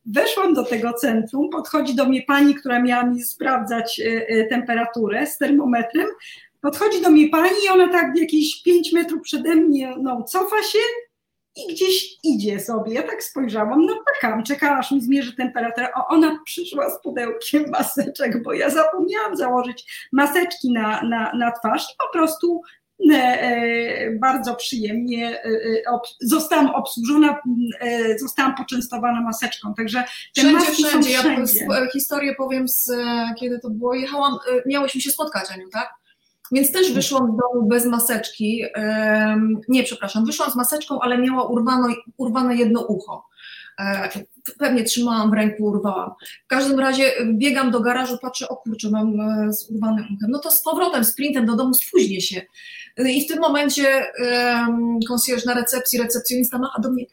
Weszłam do tego centrum, podchodzi do mnie pani, która miała mi sprawdzać e, e, temperaturę z termometrem. Podchodzi do mnie pani i ona tak jakieś 5 metrów przede mnie no, cofa się i gdzieś idzie sobie. Ja tak spojrzałam, no czekam, czekałam, aż mi zmierzy temperaturę. O, ona przyszła z pudełkiem maseczek, bo ja zapomniałam założyć maseczki na, na, na twarz i po prostu bardzo przyjemnie e, zostałam obsłużona, zostałam poczęstowana maseczką, także te wszędzie, maski wszędzie. Są wszędzie. Ja historię powiem z kiedy to było, jechałam, miałyśmy się spotkać Aniu, tak? Więc też wyszłam z domu bez maseczki, nie przepraszam, wyszłam z maseczką, ale miała urwano, urwane jedno ucho pewnie trzymałam w ręku, urwałam. W każdym razie biegam do garażu, patrzę, o kurczę, mam z urwanym uchem. No to z powrotem, sprintem do domu spóźnię się. I w tym momencie um, konsjerż na recepcji, recepcjonista macha do mnie,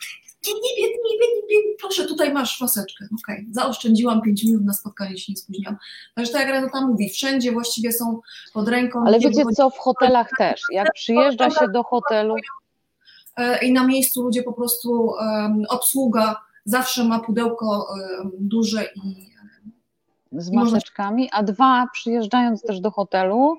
nie, nie, nie, nie, nie, proszę, tutaj masz maseczkę. Okej, okay. zaoszczędziłam 5 minut na spotkanie, się nie spóźniłam. Także tak jak Renata mówi, wszędzie właściwie są pod ręką. Ale wiecie co, w hotelach też, jak przyjeżdża się do hotelu. E, I na miejscu ludzie po prostu, um, obsługa zawsze ma pudełko duże i z maseczkami, a dwa, przyjeżdżając też do hotelu,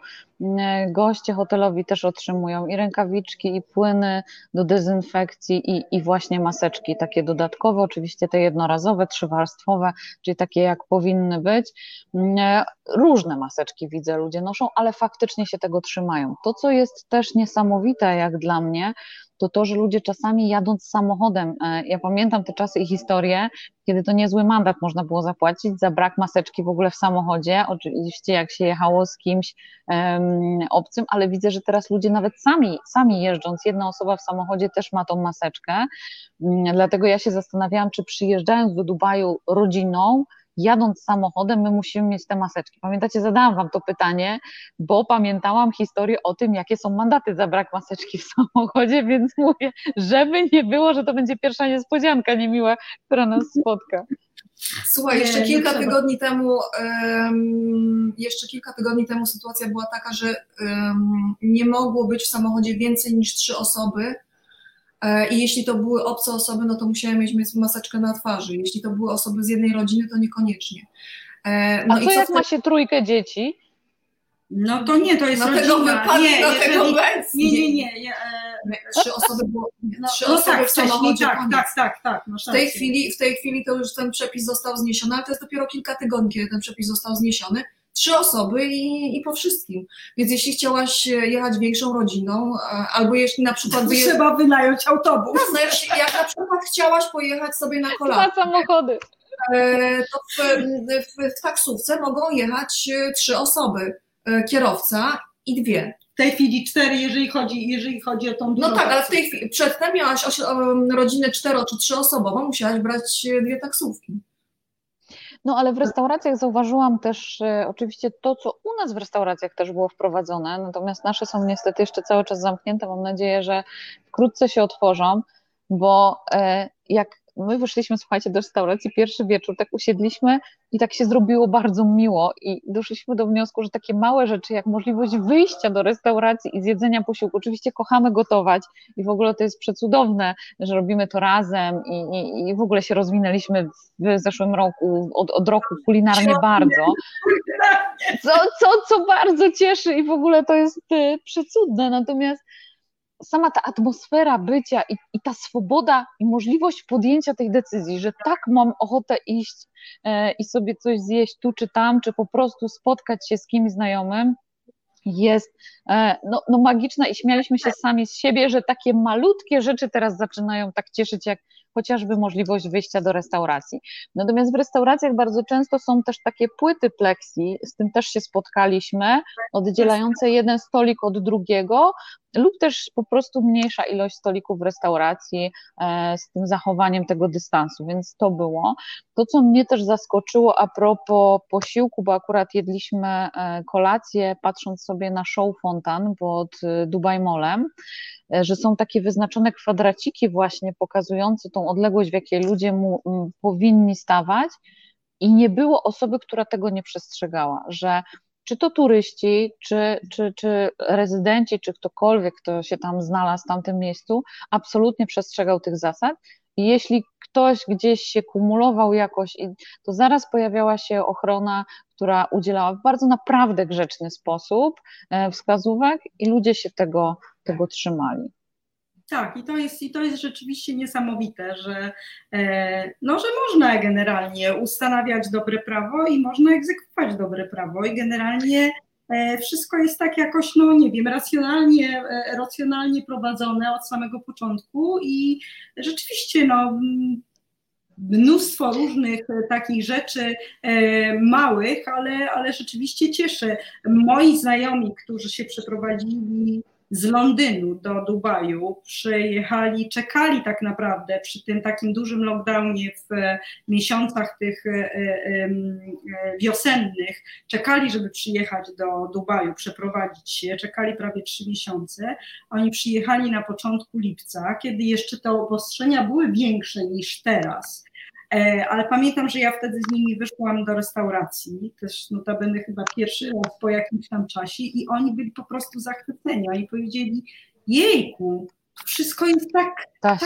goście hotelowi też otrzymują i rękawiczki, i płyny do dezynfekcji, i, i właśnie maseczki takie dodatkowe, oczywiście te jednorazowe, trzywarstwowe, czyli takie jak powinny być. Mm, różne maseczki widzę ludzie noszą, ale faktycznie się tego trzymają. To, co jest też niesamowite jak dla mnie, to to, że ludzie czasami jadąc samochodem, e, ja pamiętam te czasy i historie, kiedy to niezły mandat można było zapłacić za brak maseczki w ogóle w samochodzie, oczywiście jak się jechało z kimś um, obcym, ale widzę, że teraz ludzie nawet sami, sami jeżdżąc, jedna osoba w samochodzie też ma tą maseczkę, um, dlatego ja się zastanawiałam, czy przyjeżdżając do Dubaju rodziną, jadąc samochodem, my musimy mieć te maseczki. Pamiętacie, zadałam Wam to pytanie, bo pamiętałam historię o tym, jakie są mandaty za brak maseczki w <laughs> samochodzie, więc mówię, żeby nie było, że to będzie pierwsza niespodzianka niemiła, która nas spotka. Słuchaj, jeszcze kilka tygodni temu, um, jeszcze kilka tygodni temu sytuacja była taka, że um, nie mogło być w samochodzie więcej niż trzy osoby, I jeśli to były obce osoby, no to musiałem mieć maseczkę na twarzy. Jeśli to były osoby z jednej rodziny, to niekoniecznie. E, no A co, co jak ma się trójkę dzieci? No to nie, to jest rodzina. Tego nie, tego nie, nie, nie, nie. Trzy osoby było, no, trzy no osoby tak, w samochodzie, tak, tak, tak, tak. No, w, tej chwili, w tej chwili to już ten przepis został zniesiony, ale to jest dopiero kilka tygodni, kiedy ten przepis został zniesiony trzy osoby i, i po wszystkim. Więc jeśli chciałaś jechać większą rodziną, albo jeśli na przykład... Wyje... Trzeba wynająć autobus. No, znaczy, jak na przykład chciałaś pojechać sobie na kolację. Dwa samochody. E, to w, w, w taksówce mogą jechać e, trzy osoby. E, kierowca i dwie. W tej chwili cztery, jeżeli chodzi, jeżeli chodzi o tą dużą No tak, ale w tej chwili, przedtem miałaś rodzinę cztero czy trzyosobową, musiałaś brać dwie taksówki. No ale w restauracjach zauważyłam też e, oczywiście to, co u nas w restauracjach też było wprowadzone, natomiast nasze są niestety jeszcze cały czas zamknięte. Mam nadzieję, że wkrótce się otworzą, bo e, jak my wyszliśmy, słuchajcie, do restauracji pierwszy wieczór, tak usiedliśmy i tak się zrobiło bardzo miło i doszliśmy do wniosku, że takie małe rzeczy jak możliwość wyjścia do restauracji i zjedzenia posiłku, oczywiście kochamy gotować i w ogóle to jest przecudowne, że robimy to razem i, i, i w ogóle się rozwinęliśmy w zeszłym roku, od, od roku kulinarnie bardzo, co, co, co bardzo cieszy i w ogóle to jest y, przecudne, natomiast sama ta atmosfera bycia i, i, ta swoboda i możliwość podjęcia tej decyzji, że tak mam ochotę iść e, i sobie coś zjeść tu czy tam, czy po prostu spotkać się z kimś znajomym, jest e, no, no magiczna i śmialiśmy się sami z siebie, że takie malutkie rzeczy teraz zaczynają tak cieszyć, jak chociażby możliwość wyjścia do restauracji. Natomiast w restauracjach bardzo często są też takie płyty plexi, z tym też się spotkaliśmy, oddzielające jeden stolik od drugiego, lub też po prostu mniejsza ilość stolików w restauracji e, z tym zachowaniem tego dystansu, więc to było. To, co mnie też zaskoczyło a propos posiłku, bo akurat jedliśmy e, kolację patrząc sobie na show fontan pod e, Dubai Molem, że są takie wyznaczone kwadraciki właśnie pokazujące tą odległość, w jakiej ludzie mu, powinni stawać i nie było osoby, która tego nie przestrzegała, że czy to turyści, czy, czy, czy rezydenci, czy ktokolwiek, kto się tam znalazł w tamtym miejscu, absolutnie przestrzegał tych zasad. I jeśli ktoś gdzieś się kumulował jakoś, to zaraz pojawiała się ochrona, która udzielała w bardzo naprawdę grzeczny sposób e, wskazówek i ludzie się tego, tego trzymali. Tak, i to jest, i to jest rzeczywiście niesamowite, że, e, no, że można generalnie ustanawiać dobre prawo i można egzekwować dobre prawo i generalnie e, wszystko jest tak jakoś, no nie wiem, racjonalnie, e, racjonalnie prowadzone od samego początku i rzeczywiście no, mnóstwo różnych takich rzeczy małych, ale, ale rzeczywiście cieszę. Moi znajomi, którzy się przeprowadzili z Londynu do Dubaju, przyjechali, czekali tak naprawdę przy tym takim dużym lockdownie w miesiącach tych e, e, wiosennych, czekali, żeby przyjechać do Dubaju, przeprowadzić się, czekali prawie trzy miesiące. Oni przyjechali na początku lipca, kiedy jeszcze te obostrzenia były większe niż teraz. E, ale pamiętam, że ja wtedy z nimi wyszłam do restauracji, też notabene chyba pierwszy raz po jakimś tam czasie i oni byli po prostu zachwyceni. Oni powiedzieli, jejku, wszystko jest tak, tak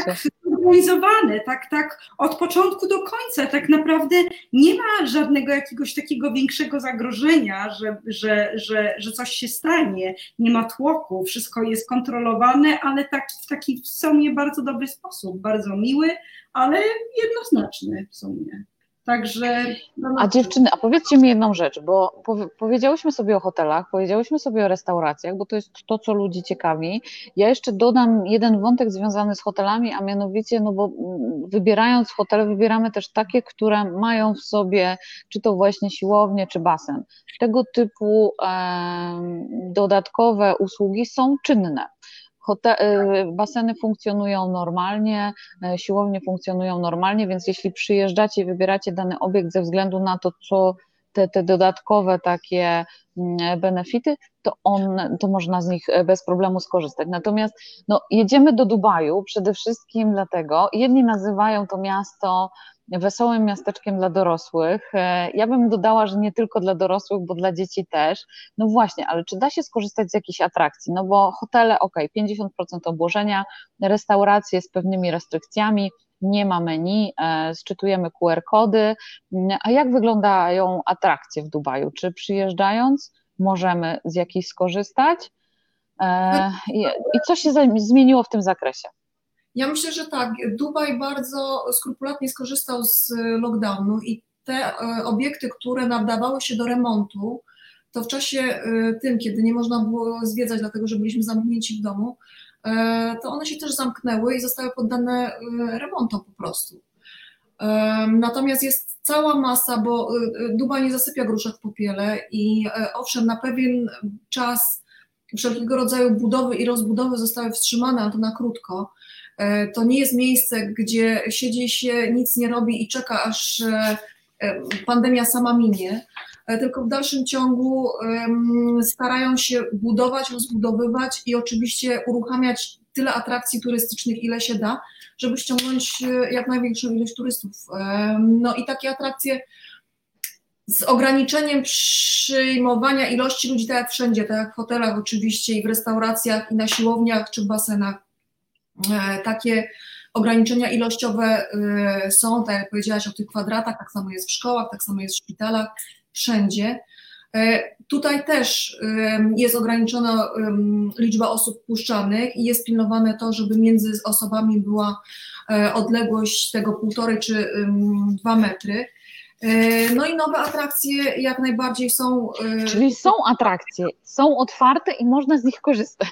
zorganizowane, tak, tak od początku do końca. Tak naprawdę nie ma żadnego jakiegoś takiego większego zagrożenia, że, że, że, że coś się stanie. Nie ma tłoku, wszystko jest kontrolowane, ale tak, w taki w sumie bardzo dobry sposób, bardzo miły, ale jednoznaczny w sumie. Także. No, a dziewczyny, a powiedzcie mi jedną rzecz, bo powiedziałyśmy sobie o hotelach, powiedziałyśmy sobie o restauracjach, bo to jest to, co ludzi ciekawi. Ja jeszcze dodam jeden wątek związany z hotelami, a mianowicie, no bo wybierając hotele, wybieramy też takie, które mają w sobie, czy to właśnie siłownię, czy basen. Tego typu e, dodatkowe usługi są czynne. Y, baseny funkcjonują normalnie, y, siłownie funkcjonują normalnie, więc jeśli przyjeżdżacie i wybieracie dany obiekt ze względu na to, co te, te dodatkowe takie mm, benefity, to, on, to można z nich bez problemu skorzystać. Natomiast no, jedziemy do Dubaju przede wszystkim dlatego, jedni nazywają to miasto wesołym miasteczkiem dla dorosłych. E, ja bym dodała, że nie tylko dla dorosłych, bo dla dzieci też. No właśnie, ale czy da się skorzystać z jakichś atrakcji? No bo hotele, ok, 50% obłożenia, restauracje z pewnymi restrykcjami, nie ma menu, e, sczytujemy QR-kody. A jak wyglądają atrakcje w Dubaju? Czy przyjeżdżając możemy z jakichś skorzystać? E, I co się zmieniło w tym zakresie? Ja myślę, że tak. Dubaj bardzo skrupulatnie skorzystał z lockdownu i te e, obiekty, które nadawały się do remontu, to w czasie e, tym, kiedy nie można było zwiedzać, dlatego że byliśmy zamknięci w domu, e, to one się też zamknęły i zostały poddane remontom po prostu. Natomiast jest cała masa, bo Dubaj nie zasypia gruszek w popiele i owszem, na pewien czas wszelkiego rodzaju budowy i rozbudowy zostały wstrzymane, ale to na krótko. E, to nie jest miejsce, gdzie siedzi się, nic nie robi i czeka, aż e, e, pandemia sama minie, tylko w dalszym ciągu starają się budować, rozbudowywać i oczywiście uruchamiać tyle atrakcji turystycznych, ile się da, żeby ściągnąć jak największą ilość turystów. No i takie atrakcje z ograniczeniem przyjmowania ilości ludzi, tak jak wszędzie, tak jak w hotelach oczywiście i w restauracjach i na siłowniach czy basenach, E, takie ograniczenia ilościowe e, są, tak jak powiedziałaś o tych kwadratach, tak samo jest w szkołach, tak samo jest w szpitalach, wszędzie. E, tutaj też jest ograniczona liczba osób puszczanych i jest pilnowane to, żeby między osobami była odległość tego półtorej czy dwa metry. No i nowe atrakcje jak najbardziej są. Czyli są atrakcje, są otwarte i można z nich korzystać.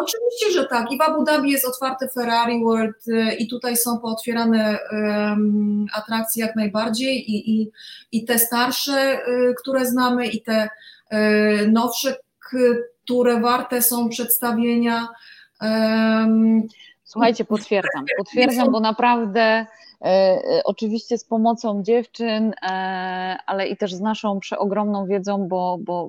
Oczywiście, że tak. I w Abu Dhabi jest otwarte Ferrari World y, i tutaj są pootwierane um, atrakcje jak najbardziej i, i, i te starsze, które znamy i te y, nowsze, które warte są przedstawienia. Um, Słuchajcie, potwierdzam, potwierdzam, bo naprawdę E, e, oczywiście z pomocą dziewczyn, e, ale i też z naszą przeogromną wiedzą, bo, bo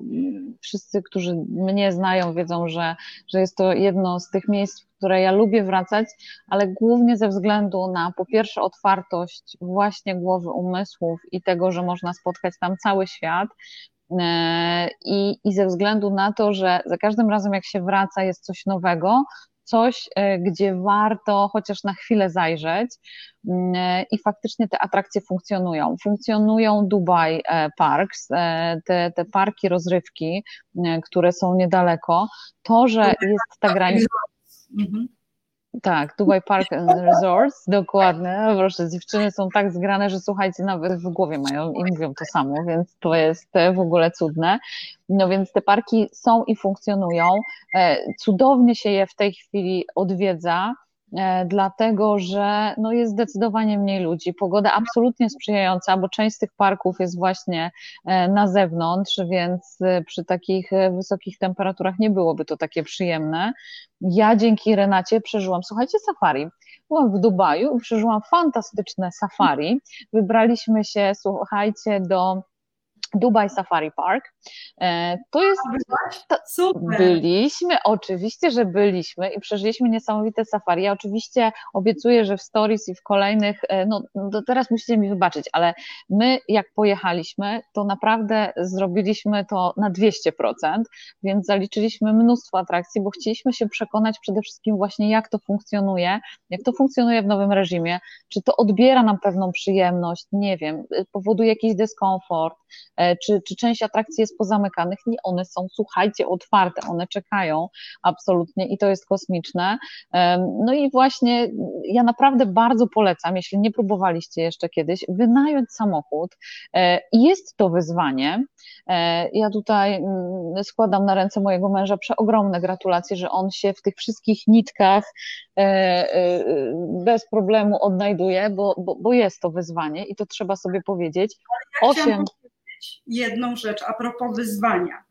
wszyscy, którzy mnie znają, wiedzą, że, że jest to jedno z tych miejsc, które ja lubię wracać, ale głównie ze względu na po pierwsze otwartość właśnie głowy umysłów i tego, że można spotkać tam cały świat. I, I ze względu na to, że za każdym razem, jak się wraca, jest coś nowego, coś, e, gdzie warto chociaż na chwilę zajrzeć mm, e, i faktycznie te atrakcje funkcjonują. Funkcjonują Dubai e, Parks, te, te parki rozrywki, które są niedaleko. To, że jest ta granica. Mhm. Tak, Dubai Park Resorts, dokładnie. Proszę, dziewczyny są tak zgrane, że słuchajcie, nawet w głowie mają i mówią to samo, więc to jest w ogóle cudne. No więc te parki są i funkcjonują. E, cudownie się je w tej chwili odwiedza. E, dlatego że no jest zdecydowanie mniej ludzi. Pogoda absolutnie sprzyjająca, bo część z tych parków jest właśnie e, na zewnątrz, więc e, przy takich wysokich temperaturach nie byłoby to takie przyjemne. Ja dzięki Renacie przeżyłam, słuchajcie, safari. Byłam w Dubaju i przeżyłam fantastyczne safari. Wybraliśmy się, słuchajcie, do Dubai Safari Park. E, to jest. To. Byliśmy, oczywiście, że byliśmy i przeżyliśmy niesamowite safari. Ja oczywiście obiecuję, że w stories i w kolejnych, e, no, no teraz musicie mi wybaczyć, ale my jak pojechaliśmy, to naprawdę zrobiliśmy to na 200%, więc zaliczyliśmy mnóstwo atrakcji, bo chcieliśmy się przekonać przede wszystkim właśnie jak to funkcjonuje, jak to funkcjonuje w nowym reżimie, czy to odbiera nam pewną przyjemność, nie wiem, powoduje jakiś dyskomfort, czy, czy część atrakcji jest pozamykanych. Nie, one są, słuchajcie, otwarte, one czekają absolutnie i to jest kosmiczne. No i właśnie ja naprawdę bardzo polecam, jeśli nie próbowaliście jeszcze kiedyś, wynająć samochód. Jest to wyzwanie. Ja tutaj mm, składam na ręce mojego męża przeogromne gratulacje, że on się w tych wszystkich nitkach bez problemu odnajduje, bo, bo, bo jest to wyzwanie i to trzeba sobie powiedzieć. Jedną rzecz a propos wyzwania.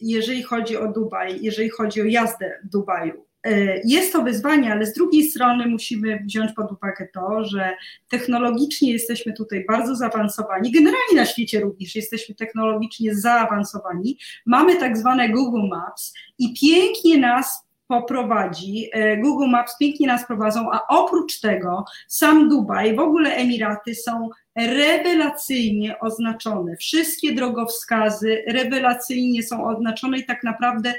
Jeżeli chodzi o Dubaj, jeżeli chodzi o jazdę w Dubaju, e, jest to wyzwanie, ale z drugiej strony musimy wziąć pod uwagę to, że technologicznie jesteśmy tutaj bardzo zaawansowani. Generalnie na świecie również jesteśmy technologicznie zaawansowani. Mamy tak zwane Google Maps i pięknie nas poprowadzi. E, Google Maps pięknie nas prowadzą, a oprócz tego sam Dubaj, w ogóle Emiraty są rewelacyjnie oznaczone. Wszystkie drogowskazy rewelacyjnie są oznaczone i tak naprawdę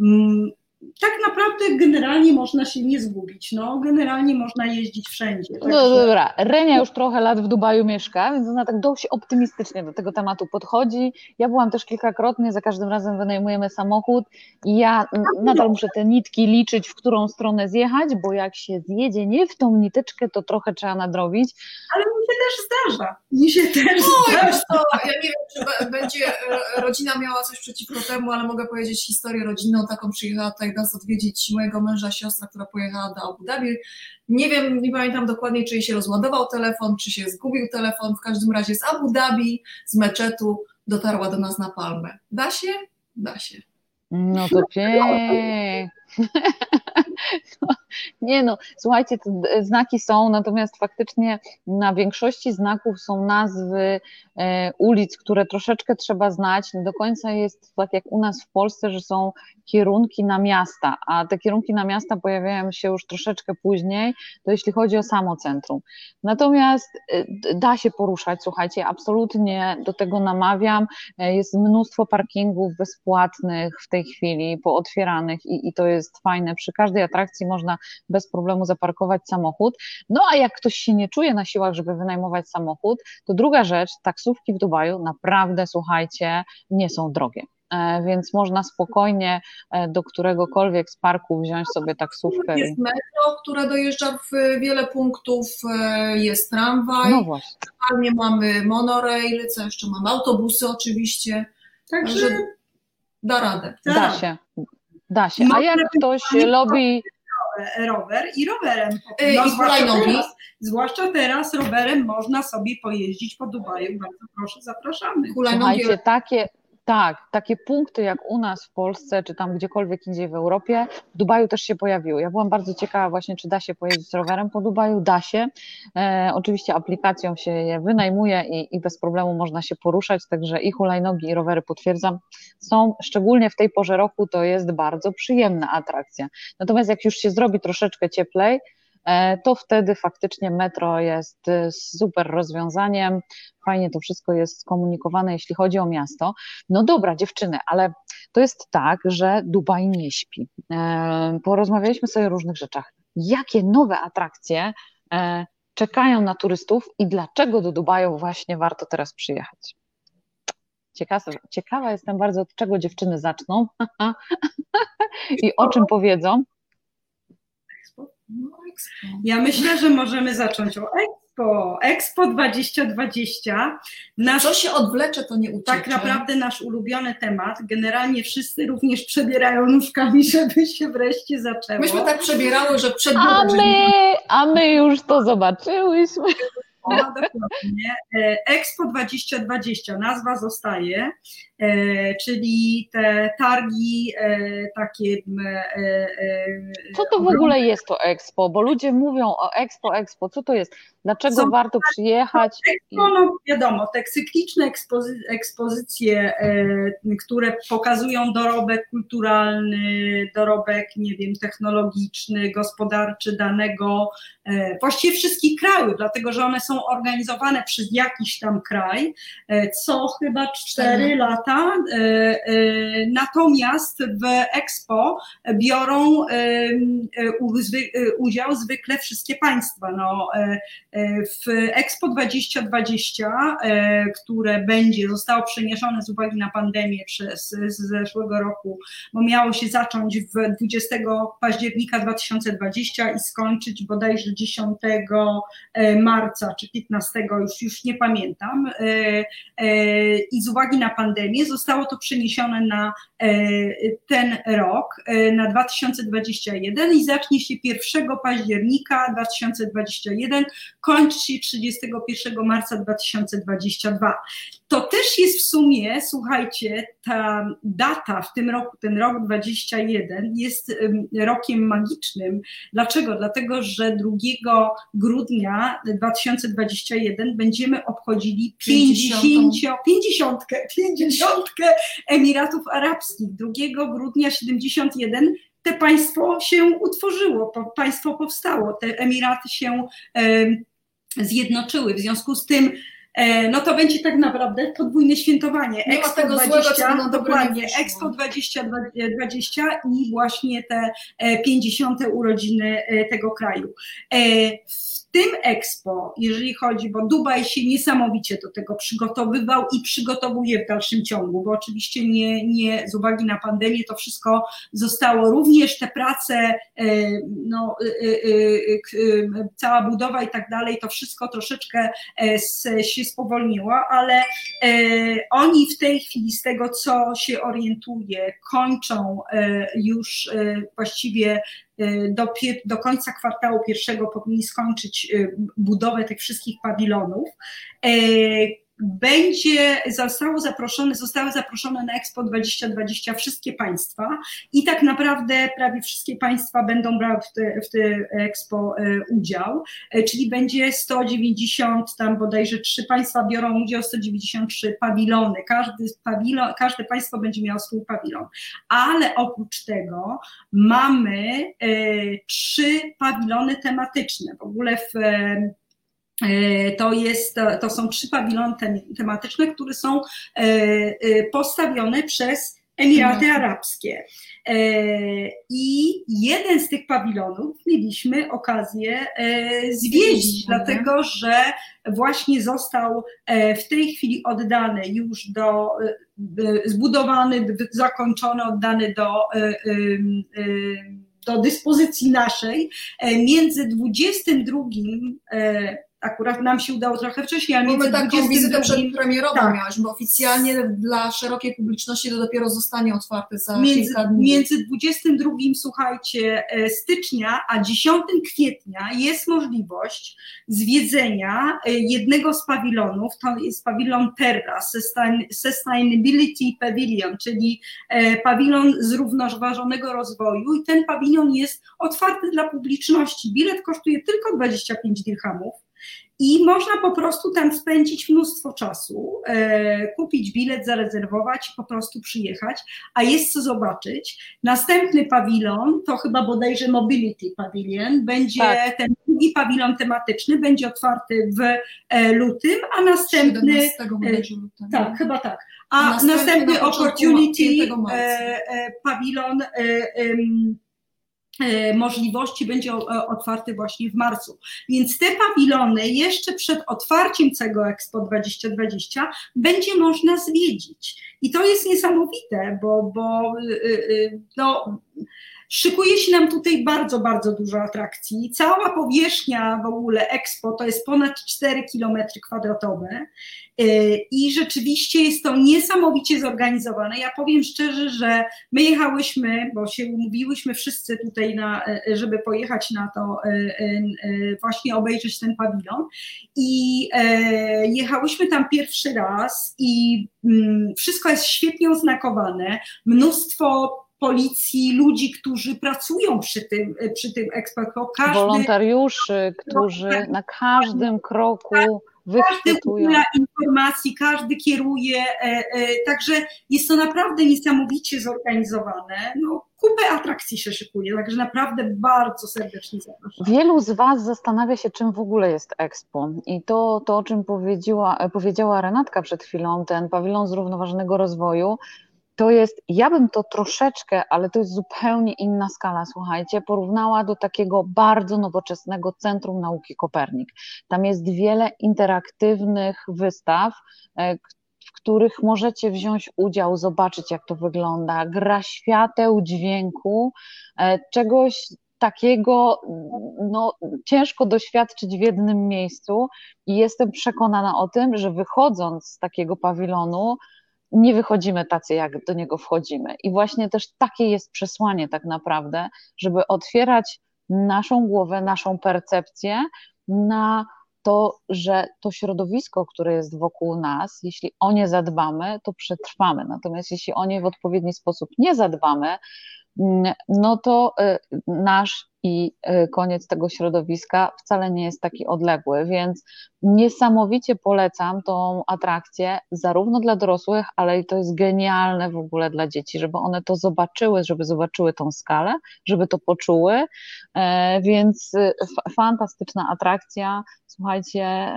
mm, tak naprawdę generalnie można się nie zgubić. No, generalnie można jeździć wszędzie. Tak no dobra, Renia już trochę lat w Dubaju mieszka, więc ona tak dość optymistycznie do tego tematu podchodzi. Ja byłam też kilkakrotnie, za każdym razem wynajmujemy samochód i ja nadal muszę te nitki liczyć, w którą stronę zjechać, bo jak się zjedzie nie w tą niteczkę, to trochę trzeba nadrobić. Ale mi się też zdarza. Mi się też no, zdarza. To, ja nie wiem, czy będzie e, rodzina miała coś przeciwko temu, ale mogę powiedzieć historię rodzinną, taką przyjechała tutaj nas odwiedzić mojego męża, siostra, która pojechała do Abu Dhabi. Nie wiem, nie pamiętam dokładnie, czy jej się rozładował telefon, czy się zgubił telefon. W każdym razie z Abu Dhabi, z meczetu dotarła do nas na Palmę. Da się? Da się. No to pięknie. <laughs> <laughs> nie no, słuchajcie, znaki są, natomiast faktycznie na większości znaków są nazwy e, ulic, które troszeczkę trzeba znać. Nie do końca jest tak jak u nas w Polsce, że są kierunki na miasta, a te kierunki na miasta pojawiają się już troszeczkę później, to jeśli chodzi o samo centrum. Natomiast e, da się poruszać, słuchajcie, absolutnie do tego namawiam. E, jest mnóstwo parkingów bezpłatnych w tej chwili, pootwieranych i, i to jest fajne. Przy każdej atrakcji można bez problemu zaparkować samochód. No a jak ktoś się nie czuje na siłach, żeby wynajmować samochód, to druga rzecz, taksówki w Dubaju naprawdę, słuchajcie, nie są drogie e, więc można spokojnie e, do któregokolwiek z parków wziąć sobie taksówkę. Jest metro, które dojeżdża w wiele punktów, e, jest tramwaj, no właśnie. mamy monorail, co jeszcze mamy, autobusy oczywiście, także da radę. Da tak. się, da się. A jak ktoś lubi rower i rowerem. No, I zwłaszcza, teraz, zwłaszcza teraz rowerem można sobie pojeździć po Dubaju. Bardzo proszę, zapraszamy. Słuchajcie, takie, tak, takie punkty jak u nas w Polsce, czy tam gdziekolwiek indziej w Europie, w Dubaju też się pojawiły. Ja byłam bardzo ciekawa właśnie, czy da się pojeździć rowerem po Dubaju. Da się. E, oczywiście aplikacją się je wynajmuje i, i bez problemu można się poruszać, także i hulajnogi, i rowery potwierdzam, są szczególnie w tej porze roku, to jest bardzo przyjemna atrakcja. Natomiast jak już się zrobi troszeczkę cieplej, to wtedy faktycznie metro jest y, super rozwiązaniem. Fajnie to wszystko jest skomunikowane, jeśli chodzi o miasto. No dobra, dziewczyny, ale to jest tak, że Dubaj nie śpi. E, porozmawialiśmy sobie o różnych rzeczach. Jakie nowe atrakcje e, czekają na turystów i dlaczego do Dubaju właśnie warto teraz przyjechać? Ciekawa, ciekawa jestem bardzo, od czego dziewczyny zaczną <laughs> i o czym powiedzą. No, ja myślę, że możemy zacząć o Expo. Expo 2020. Nasz, Co się odwlecze, to nie uciecze. Tak naprawdę nasz ulubiony temat. Generalnie wszyscy również przebierają nóżkami, <laughs> żeby się wreszcie zaczęło. Myśmy tak przebierały, że przed a my, a my już to zobaczyłyśmy. O, dokładnie. E, Expo 2020, nazwa zostaje, czyli te targi e, takie. Co to w ogóle jest to Expo? Bo ludzie mówią o Expo, Expo, co to jest? Dlaczego Są, warto przyjechać? Expo, no wiadomo, te cykliczne ekspozy ekspozycje, które pokazują dorobek kulturalny, dorobek, nie wiem, technologiczny, gospodarczy danego, właściwie wszystkich krajów, dlatego że one są organizowane przez jakiś tam kraj, e, co chyba 4 lata. E, e, natomiast w Expo biorą udział zwykle wszystkie państwa. No, w Expo 2020, które będzie, zostało przeniesione z uwagi na pandemię przez z zeszłego roku, bo miało się zacząć w 20 października 2020 i skończyć bodajże 10 marca czy 15, już, już nie pamiętam. I z uwagi na pandemię zostało to przeniesione na ten rok, na 2021 i zacznie się 1 października 2021, kończy się 31 marca 2022. To też jest w sumie, słuchajcie, ta data w tym roku, ten rok 21 jest rokiem magicznym. Dlaczego? Dlatego, że 2 grudnia 2021 będziemy obchodzili 50, 50, 50 Emiratów Arabskich. 2 grudnia 71 te państwo się utworzyło, państwo powstało, te Emiraty się zjednoczyły. W związku z tym no to będzie tak naprawdę podwójne świętowanie. Nie Expo tego 20, złego, dokładnie, Expo 2020 i właśnie te 50. E, urodziny e, tego kraju. W tym Expo, jeżeli chodzi, bo Dubaj się niesamowicie do tego przygotowywał i przygotowuje w dalszym ciągu, bo oczywiście nie, nie z uwagi na pandemię to wszystko zostało, również te prace, no, cała budowa i tak dalej, to wszystko troszeczkę się spowolniło, ale oni w tej chwili z tego, co się orientuje, kończą już właściwie do, do końca kwartału pierwszego powinni skończyć y, budowę tych wszystkich pawilonów. Będzie, zostało zaproszone, zostały zaproszone na Expo 2020 wszystkie państwa i tak naprawdę prawie wszystkie państwa będą brały w te, w te Expo e, udział, e, czyli będzie 190, tam bodajże trzy państwa biorą udział, 193 pawilony, każdy, pawilon, każde państwo będzie miało swój pawilon, ale oprócz tego mamy e, trzy pawilony tematyczne, w ogóle w to, jest, to są trzy pawilony tematyczne, które są e, e, postawione przez Emiraty mhm. Arabskie. I jeden z tych pawilonów mieliśmy okazję zwiedzić, dlatego że właśnie został w tej chwili oddany już do, zbudowany, zakończony, oddany do do dyspozycji naszej między 22 akurat nam się udało trochę wcześniej, ale między taką 22... wizytę przedpremierową tak. miałaś, bo oficjalnie dla szerokiej publiczności to dopiero zostanie otwarte za między, kilka dni. Między 22, słuchajcie, e, stycznia, a 10 kwietnia jest możliwość zwiedzenia e, jednego z pawilonów, to jest pawilon Terra, Sustainability Pavilion, czyli e, pawilon zrównoważonego rozwoju i ten pawilon jest otwarty dla publiczności. Bilet kosztuje tylko 25 dirhamów i można po prostu tam spędzić mnóstwo czasu, e, kupić bilet, zarezerwować, po prostu przyjechać, a jest co zobaczyć. Następny pawilon, to chyba bodajże Mobility Pavilion, będzie tak. ten drugi pawilon tematyczny, będzie otwarty w e, lutym, a następny. 17 lutego. Tak, chyba tak. A, a następny Opportunity e, pawilon E, możliwości będzie e, otwarty właśnie w marcu. Więc te pawilony jeszcze przed otwarciem całego Expo 2020 będzie można zwiedzić. I to jest niesamowite, bo, bo y, y, y, no, Szykuje się nam tutaj bardzo, bardzo dużo atrakcji. Cała powierzchnia w ogóle Expo to jest ponad 4 km kwadratowe y, i rzeczywiście jest to niesamowicie zorganizowane. Ja powiem szczerze, że my jechałyśmy, bo się umówiłyśmy wszyscy tutaj, na, y, żeby pojechać na to, y, właśnie obejrzeć ten pawilon i jechałyśmy tam pierwszy raz i mm, wszystko jest świetnie oznakowane, mnóstwo policji, ludzi, którzy pracują przy tym, przy tym Expo. Każdy, Wolontariuszy, którzy no, na każdym kroku wychwytują. Każdy informacji, każdy kieruje, e, e, także jest to naprawdę niesamowicie zorganizowane. No, kupę atrakcji się szykuje, także naprawdę bardzo serdecznie zapraszam. Wielu z Was zastanawia się, czym w ogóle jest Expo i to, to o czym powiedziała, powiedziała Renatka przed chwilą, ten pawilon zrównoważonego rozwoju, to jest, ja bym to troszeczkę, ale to jest zupełnie inna skala, słuchajcie, porównała do takiego bardzo nowoczesnego Centrum Nauki Kopernik. Tam jest wiele interaktywnych wystaw, e, w których możecie wziąć udział, zobaczyć jak to wygląda, gra świateł, dźwięku, e, czegoś takiego no, ciężko doświadczyć w jednym miejscu i jestem przekonana o tym, że wychodząc z takiego pawilonu, nie wychodzimy tacy, jak do niego wchodzimy. I właśnie też takie jest przesłanie tak naprawdę, żeby otwierać naszą głowę, naszą percepcję na to, że to środowisko, które jest wokół nas, jeśli o nie zadbamy, to przetrwamy. Natomiast jeśli o nie w odpowiedni sposób nie zadbamy, mm, no to y, nasz i y, koniec tego środowiska wcale nie jest taki odległy, więc niesamowicie polecam tą atrakcję zarówno dla dorosłych, ale i to jest genialne w ogóle dla dzieci, żeby one to zobaczyły, żeby zobaczyły tą skalę, żeby to poczuły, e, więc y, fantastyczna atrakcja, słuchajcie,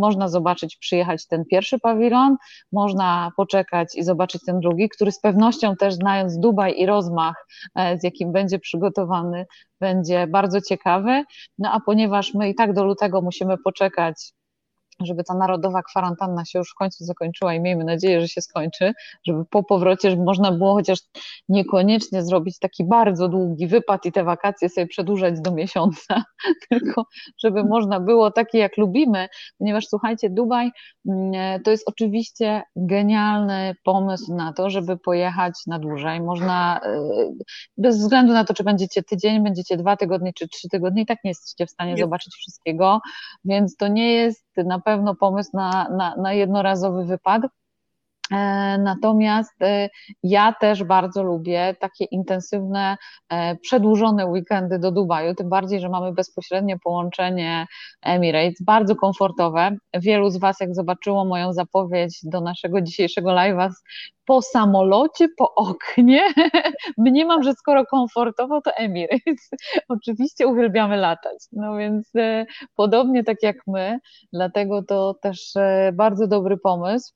można zobaczyć, przyjechać ten pierwszy pawilon, można poczekać i zobaczyć ten drugi, który z pewnością też znając Dubaj i rozmach, e, z jakim będzie przygotowany, będzie bardzo ciekawy. No a ponieważ my i tak do lutego musimy poczekać, żeby ta narodowa kwarantanna się już w końcu zakończyła i miejmy nadzieję, że się skończy, żeby po powrocie żeby można było chociaż niekoniecznie zrobić taki bardzo długi wypad i te wakacje sobie przedłużać do miesiąca, <laughs> tylko żeby można było takie jak lubimy, ponieważ słuchajcie, Dubaj mm, to jest oczywiście genialny pomysł na to, żeby pojechać na dłużej. Można y, bez względu na to, czy będziecie tydzień, będziecie dwa tygodnie czy trzy tygodnie, i tak nie jesteście w stanie zobaczyć wszystkiego, więc to nie jest na pewno pomysł na, na, na jednorazowy wypad. E, natomiast e, ja też bardzo lubię takie intensywne, e, przedłużone weekendy do Dubaju, tym bardziej, że mamy bezpośrednie połączenie Emirates, bardzo komfortowe. Wielu z Was, jak zobaczyło moją zapowiedź do naszego dzisiejszego live'a po samolocie, po oknie, <laughs> mniemam, że skoro komfortowo, to Emirates. <laughs> Oczywiście uwielbiamy latać, no więc podobnie tak jak my, dlatego to też bardzo dobry pomysł.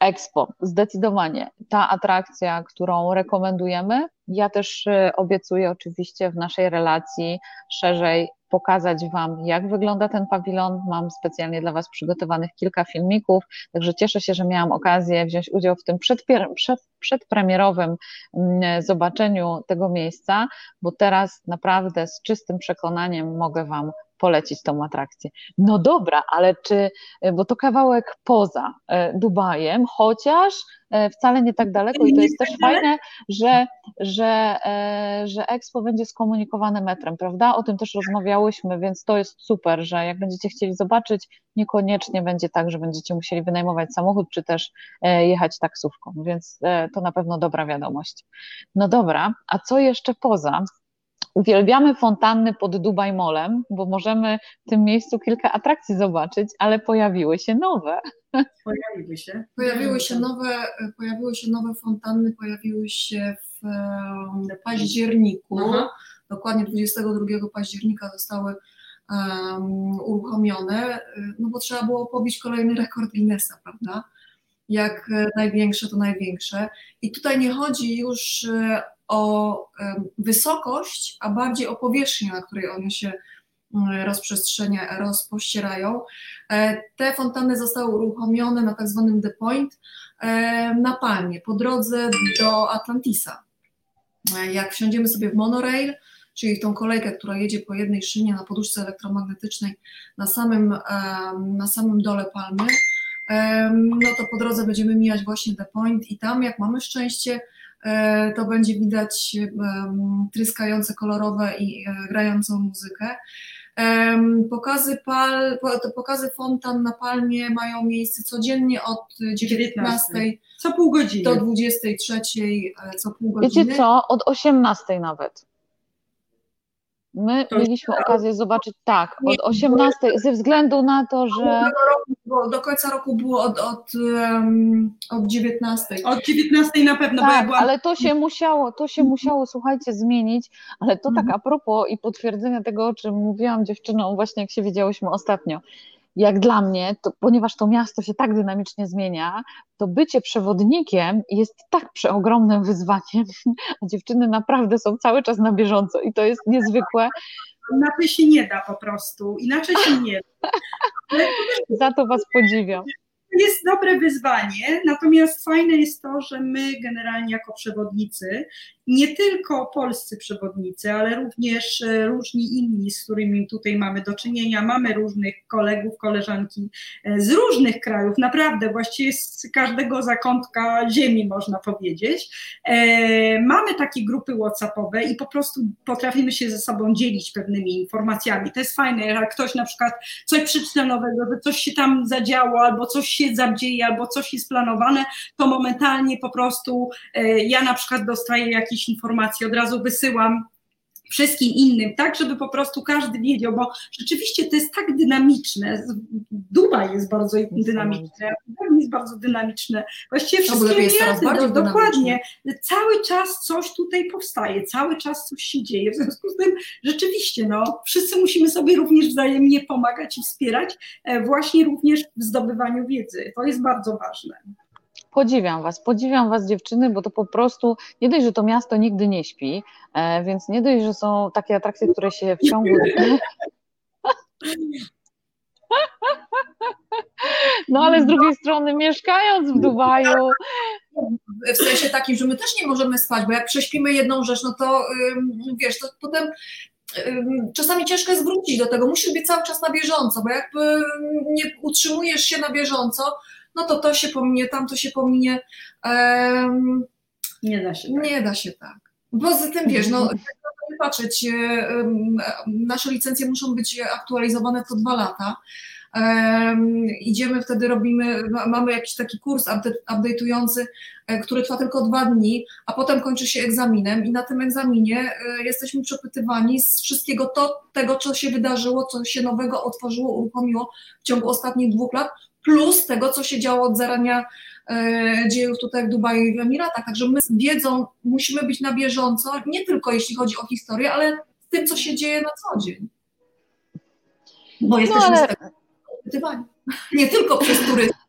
Expo, zdecydowanie ta atrakcja, którą rekomendujemy. Ja też y, obiecuję oczywiście w naszej relacji szerzej pokazać Wam, jak wygląda ten pawilon. Mam specjalnie dla Was przygotowanych kilka filmików, także cieszę się, że miałam okazję wziąć udział w tym przed, przedpremierowym mm, zobaczeniu tego miejsca, bo teraz naprawdę z czystym przekonaniem mogę Wam polecić tą atrakcję. No dobra, ale czy, bo to kawałek poza e, Dubajem, chociaż e, wcale nie tak daleko i to jest też fajne, że, że, e, że Expo będzie skomunikowane metrem, prawda? O tym też rozmawiałyśmy, więc to jest super, że jak będziecie chcieli zobaczyć, niekoniecznie będzie tak, że będziecie musieli wynajmować samochód, czy też jechać taksówką, więc to na pewno dobra wiadomość. No dobra, a co jeszcze poza Uwielbiamy fontanny pod Dubaj Molem, bo możemy w tym miejscu kilka atrakcji zobaczyć, ale pojawiły się nowe. Pojawiły się. Pojawiły się nowe, pojawiły się nowe fontanny, pojawiły się w październiku. Aha. Dokładnie 22 października zostały um, uruchomione, no bo trzeba było pobić kolejny rekord Guinnessa, prawda? Jak największe to największe. I tutaj nie chodzi już e, o wysokość, a bardziej o powierzchnię, na której one się rozprzestrzenia, rozpościerają. E, te fontanny zostały uruchomione na tak zwanym The Point na Palmie, po drodze do Atlantisa. E, jak wsiądziemy sobie w monorail, czyli w tą kolejkę, która jedzie po jednej szynie na poduszce elektromagnetycznej na samym, na samym dole Palmy, no to po drodze będziemy mijać właśnie The Point i tam, jak mamy szczęście, E, to będzie widać tryskające kolorowe i e, grającą muzykę. Pokazy, pal, pokazy fontan na Palmie mają miejsce codziennie od 19 co pół godziny. do 23 e, co pół godziny. Wiecie co, od 18 nawet. My mieliśmy okazję zobaczyć tak, od 18, ze względu na to, że. Do końca roku było od, od, od 19. Od 19 na pewno, tak, bo ja byłam... ale to się musiało, to się musiało, słuchajcie, zmienić, ale to tak mhm. a propos i potwierdzenia tego, o czym mówiłam dziewczynom właśnie jak się widziałyśmy ostatnio. Jak dla mnie, to, ponieważ to miasto się tak dynamicznie zmienia, to bycie przewodnikiem jest tak przeogromnym wyzwaniem, <laughs> a dziewczyny naprawdę są cały czas na bieżąco i to jest niezwykłe. Inaczej się nie da po prostu, inaczej się nie da. <laughs> Za to Was podziwiam jest dobre wyzwanie, natomiast fajne jest to, że my generalnie jako przewodnicy, nie tylko polscy przewodnicy, ale również e, różni inni, z którymi tutaj mamy do czynienia, mamy różnych kolegów, koleżanki e, z różnych krajów, naprawdę właściwie z każdego zakątka ziemi można powiedzieć. E, mamy takie grupy WhatsAppowe i po prostu potrafimy się ze sobą dzielić pewnymi informacjami. To jest fajne, jak ktoś na przykład coś przeczyta nowego, że coś się tam zadziało albo coś się zadzieje albo coś jest planowane, to momentalnie po prostu ja na przykład dostaję jakieś informacje, od razu wysyłam wszystkim innym, tak, żeby po prostu każdy wiedział, bo rzeczywiście to jest tak dynamiczne. Dubaj jest bardzo dynamiczny, jest bardzo dynamiczne. Właściwie wszystkie Emiraty, do, dokładnie. Cały czas coś tutaj powstaje, cały czas coś się dzieje. W związku z tym rzeczywiście, no, wszyscy musimy sobie również wzajemnie pomagać i wspierać, e, właśnie również w zdobywaniu wiedzy. To jest bardzo ważne. Podziwiam Was, podziwiam Was dziewczyny, bo to po prostu nie dość, że to miasto nigdy nie śpi, e, więc nie dość, że są takie atrakcje, które się w ciągu... No ale z drugiej strony mieszkając w Dubaju... W sensie takim, że my też nie możemy spać, bo jak prześpimy jedną rzecz, no to wiesz, to potem czasami ciężko jest wrócić do tego. Musisz być cały czas na bieżąco, bo jakby nie utrzymujesz się na bieżąco, no to to się pominie, tamto się pominie. Um, nie da się tak. Nie da się tak. Poza tym, wiesz, no, nie patrzeć, um, nasze licencje muszą być aktualizowane co dwa lata. Um, idziemy wtedy, robimy, mamy jakiś taki kurs updateujący, e, który trwa tylko dwa dni, a potem kończy się egzaminem i na tym egzaminie e, jesteśmy przepytywani z wszystkiego to, tego, co się wydarzyło, co się nowego otworzyło, uruchomiło w ciągu ostatnich dwóch lat, plus tego, co się działo od zarania e, dziejów tutaj w Dubaju i w Emiratach. Także my z wiedzą musimy być na bieżąco, nie tylko jeśli chodzi o historię, ale z tym, co się dzieje na co dzień. Bo jesteśmy no, ale... zapytywani. Nie tylko przez turystów.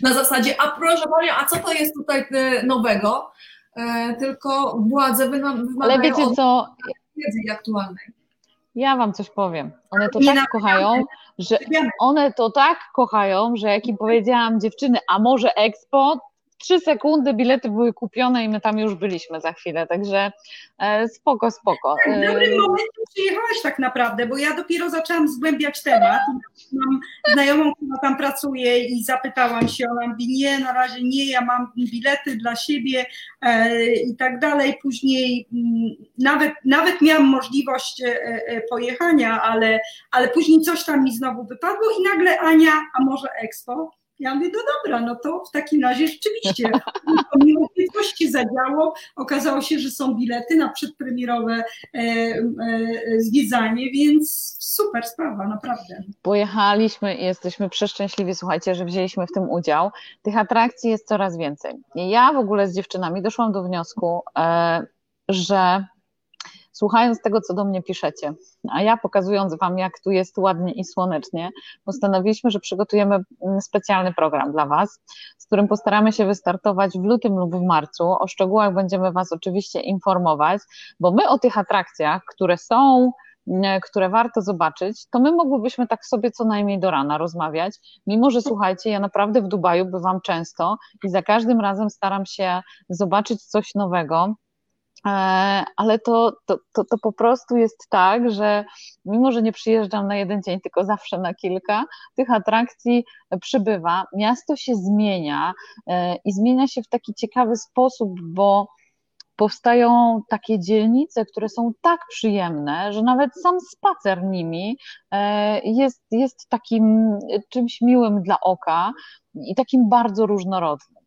Na zasadzie, a proszę Panią, a co to jest tutaj e, nowego? E, tylko władze wymagają ale wiecie co? wiedzy aktualnej. Ja wam coś powiem. One to tak kochają, że one to tak kochają, że jak im powiedziałam dziewczyny, a może Expo, trzy sekundy bilety były kupione i my tam już byliśmy za chwilę, także e, spoko, spoko. Tak, w dobrym e, momencie przyjechałaś tak naprawdę, bo ja dopiero zaczęłam zgłębiać temat. Mam znajomą, która tam pracuje i zapytałam się, ona mówi, nie, na razie nie, ja mam bilety dla siebie e, i tak dalej. Później mm, nawet, nawet miałam możliwość pojechania, ale, ale później coś tam mi znowu wypadło i nagle Ania, a może Expo? Ja mówię, no dobra, no to w takim razie rzeczywiście, pomimo coś zadziało, okazało się, że są bilety na przedpremierowe e, e, zwiedzanie, więc super sprawa, naprawdę. Pojechaliśmy i jesteśmy przeszczęśliwi, słuchajcie, że wzięliśmy w tym udział. Tych atrakcji jest coraz więcej. Ja w ogóle z dziewczynami doszłam do wniosku, e, że słuchając tego, co do mnie piszecie, a ja pokazując Wam, jak tu jest ładnie i słonecznie, postanowiliśmy, że przygotujemy mm, specjalny program dla Was, z którym postaramy się wystartować w lutym lub w marcu. O szczegółach będziemy Was oczywiście informować, bo my o tych atrakcjach, które są mm, które warto zobaczyć, to my mogłybyśmy tak sobie co najmniej do rana rozmawiać, mimo że słuchajcie, ja naprawdę w Dubaju bywam często i za każdym razem staram się zobaczyć coś nowego, ale to, to, to, to, po prostu jest tak, że mimo, że nie przyjeżdżam na jeden dzień, tylko zawsze na kilka, tych atrakcji przybywa, miasto się zmienia e, i zmienia się w taki ciekawy sposób, bo powstają takie dzielnice, które są tak przyjemne, że nawet sam spacer nimi e, jest, jest takim czymś miłym dla oka i takim bardzo różnorodnym.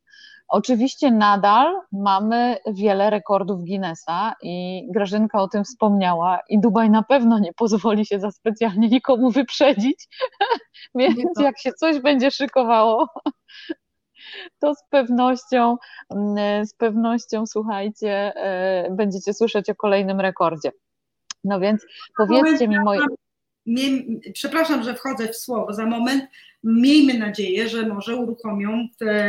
Oczywiście nadal mamy wiele rekordów Guinnessa i Grażynka o tym wspomniała i Dubaj na pewno nie pozwoli się za specjalnie nikomu wyprzedzić, <laughs> więc jak się coś będzie szykowało, <laughs> to z pewnością, mm, z pewnością słuchajcie, e, będziecie słyszeć o kolejnym rekordzie. No więc powiedzcie mi moje... przepraszam, że wchodzę w słowo, za moment miejmy nadzieję, że może uruchomią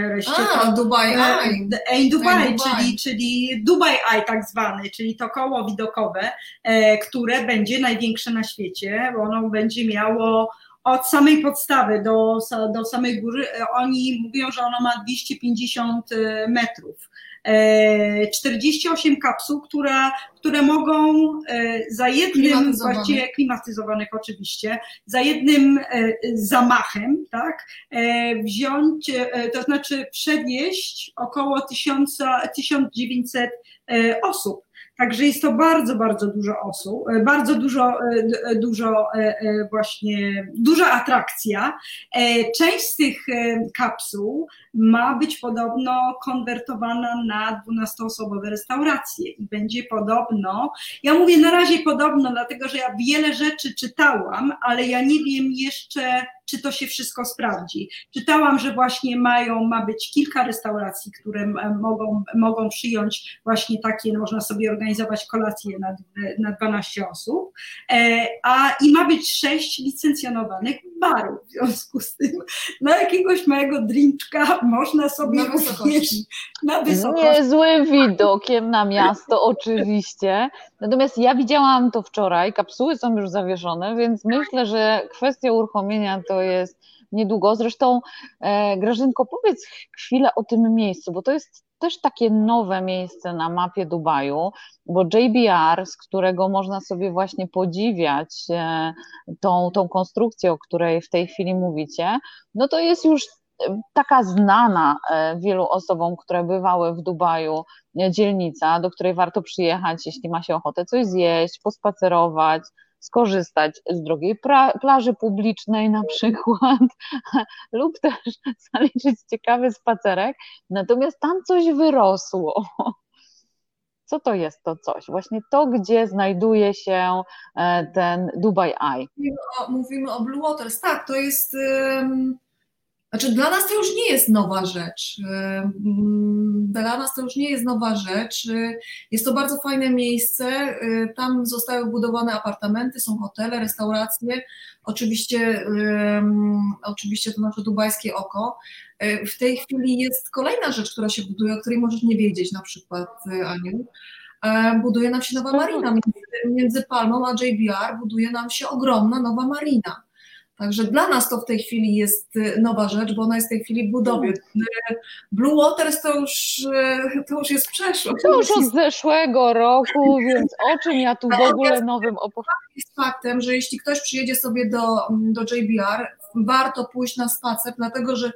wreszcie A, to, Dubai Eye. Eye Dubai, czyli, czyli Dubai Eye tak zwany, czyli to koło widokowe, e, które będzie największe na świecie, bo ono będzie miało od samej podstawy do, do samej góry, oni mówią, że ono ma 250 metrów. 48 e, kapsuł, które, które mogą e, za jednym, właściwie klimatyzowanych oczywiście, za jednym e, zamachem, tak, wziąć, to znaczy przewieźć około 1000, 1900 osób. Także jest to bardzo, bardzo dużo osób, e, bardzo dużo, e, e, dużo właśnie, duża atrakcja. Część z tych kapsuł ma być podobno konwertowana na 12-osobowe restauracje i będzie podobno, ja mówię na razie podobno, dlatego że ja wiele rzeczy czytałam, ale ja nie wiem jeszcze, czy to się wszystko sprawdzi. Czytałam, że właśnie mają, ma być kilka restauracji, które mogą, mogą przyjąć właśnie takie, można sobie organizować kolacje na, na 12 osób, e, a i ma być sześć licencjonowanych barów. W związku z tym na jakiegoś małego drinczka można sobie na wysokości. Na wysokości. Niezłym widokiem na miasto, oczywiście. Natomiast ja widziałam to wczoraj, kapsuły są już zawieszone, więc myślę, że kwestia uruchomienia to jest niedługo. Zresztą e, Grażynko, powiedz chwilę o tym miejscu, bo to jest też takie nowe miejsce na mapie Dubaju, bo JBR, z którego można sobie właśnie podziwiać e, tą, tą konstrukcję, o której w tej chwili mówicie, no to jest już taka znana e, wielu osobom, które bywały w Dubaju, e, dzielnica, do której warto przyjechać, jeśli ma się ochotę coś zjeść, pospacerować, skorzystać z drugiej plaży publicznej na przykład, <laughs> lub też <laughs> zaliczyć ciekawy spacerek. Natomiast tam coś wyrosło. <laughs> Co to jest to coś? Właśnie to, gdzie znajduje się e, ten Dubai Eye. Mówimy o, mówimy o Blue Waters, tak, to jest. Znaczy, dla nas to już nie jest nowa rzecz. Dla nas to już nie jest nowa rzecz. Jest to bardzo fajne miejsce. Tam zostały budowane apartamenty, są hotele, restauracje. Oczywiście, oczywiście to nasze dubajskie oko. W tej chwili jest kolejna rzecz, która się buduje, o której możesz nie wiedzieć, na przykład, Aniu. Buduje nam się nowa marina. Między, między Palmą a JBR buduje nam się ogromna nowa marina. Także dla nas to w tej chwili jest y, nowa rzecz, bo ona jest w tej chwili w budowie. Y, Blue Waters to już, y, to już jest przeszłość. To już od zeszłego roku, więc o czym ja tu w ogóle nowym opowiadam? Jest faktem, że jeśli ktoś przyjedzie sobie do, do JBR, warto pójść na spacer, dlatego że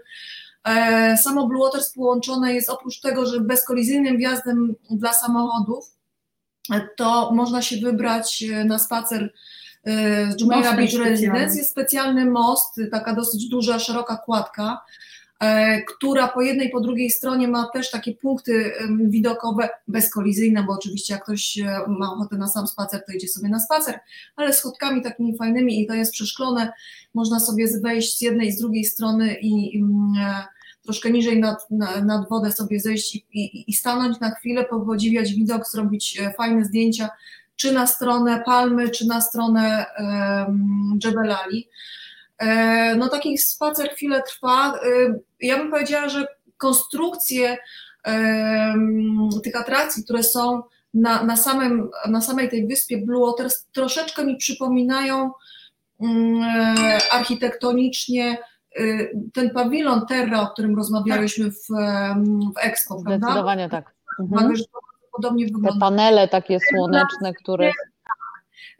e, samo Blue Waters połączone jest oprócz tego, że bezkolizyjnym wjazdem dla samochodów, to można się wybrać na spacer z Jumeirah Beach Residence jest specjalny most, taka dosyć duża, szeroka kładka, e, która po jednej i po drugiej stronie ma też takie punkty widokowe bezkolizyjne, bo oczywiście jak ktoś e, ma ochotę na sam spacer, to idzie sobie na spacer, ale schodkami takimi fajnymi i to jest przeszklone, można sobie wejść z jednej i z drugiej strony i, i e, troszkę niżej nad, nad wodę sobie zejść i, i, i stanąć na chwilę, podziwiać widok, zrobić fajne zdjęcia, czy na stronę Palmy, czy na stronę Jebel Ali. E, no taki spacer chwilę trwa. E, ja bym powiedziała, że konstrukcje tych atrakcji, które są na, na, samym, na samej tej wyspie Blue Waters troszeczkę mi przypominają mm, e, architektonicznie ten pawilon Terra, o którym rozmawialiśmy w, w Expo, prawda? Zdecydowanie tak. Mhm podobnie wygląda. Te panele takie słoneczne, które...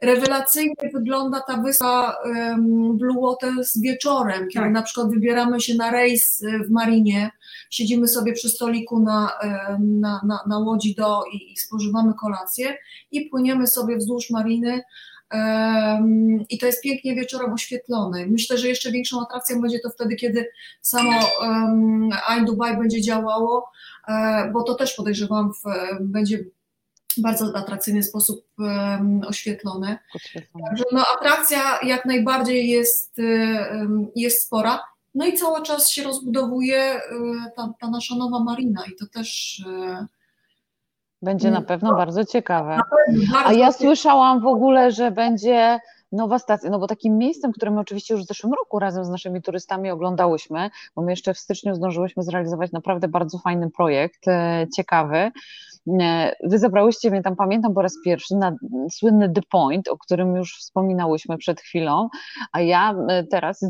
Rewelacyjnie wygląda ta wyspa Blue Waters wieczorem, kiedy tak. na przykład wybieramy się na rejs e, w Marinie, siedzimy sobie przy stoliku na, na, na, na łodzi do i, i spożywamy kolację i płyniemy sobie wzdłuż Mariny Um, I to jest pięknie wieczorem oświetlone. Myślę, że jeszcze większą atrakcją będzie to wtedy, kiedy samo um, Ain Dubai będzie działało, bo to też podejrzewam w, będzie w bardzo atrakcyjny sposób oświetlone. Także no, atrakcja jak najbardziej jest, jest spora. No i cały czas się rozbudowuje e, ta, ta nasza nowa marina i to też e, będzie na pewno bardzo ciekawe. A ja słyszałam w ogóle, że będzie nowa stacja, no bo takim miejscem, które my oczywiście już w zeszłym roku razem z naszymi turystami oglądałyśmy, bo my jeszcze w styczniu zdążyłyśmy zrealizować naprawdę bardzo fajny projekt, e, ciekawy. E, wy zabrałyście mnie tam, pamiętam po raz pierwszy, na słynny The Point, o którym już wspominałyśmy przed chwilą, a ja e, teraz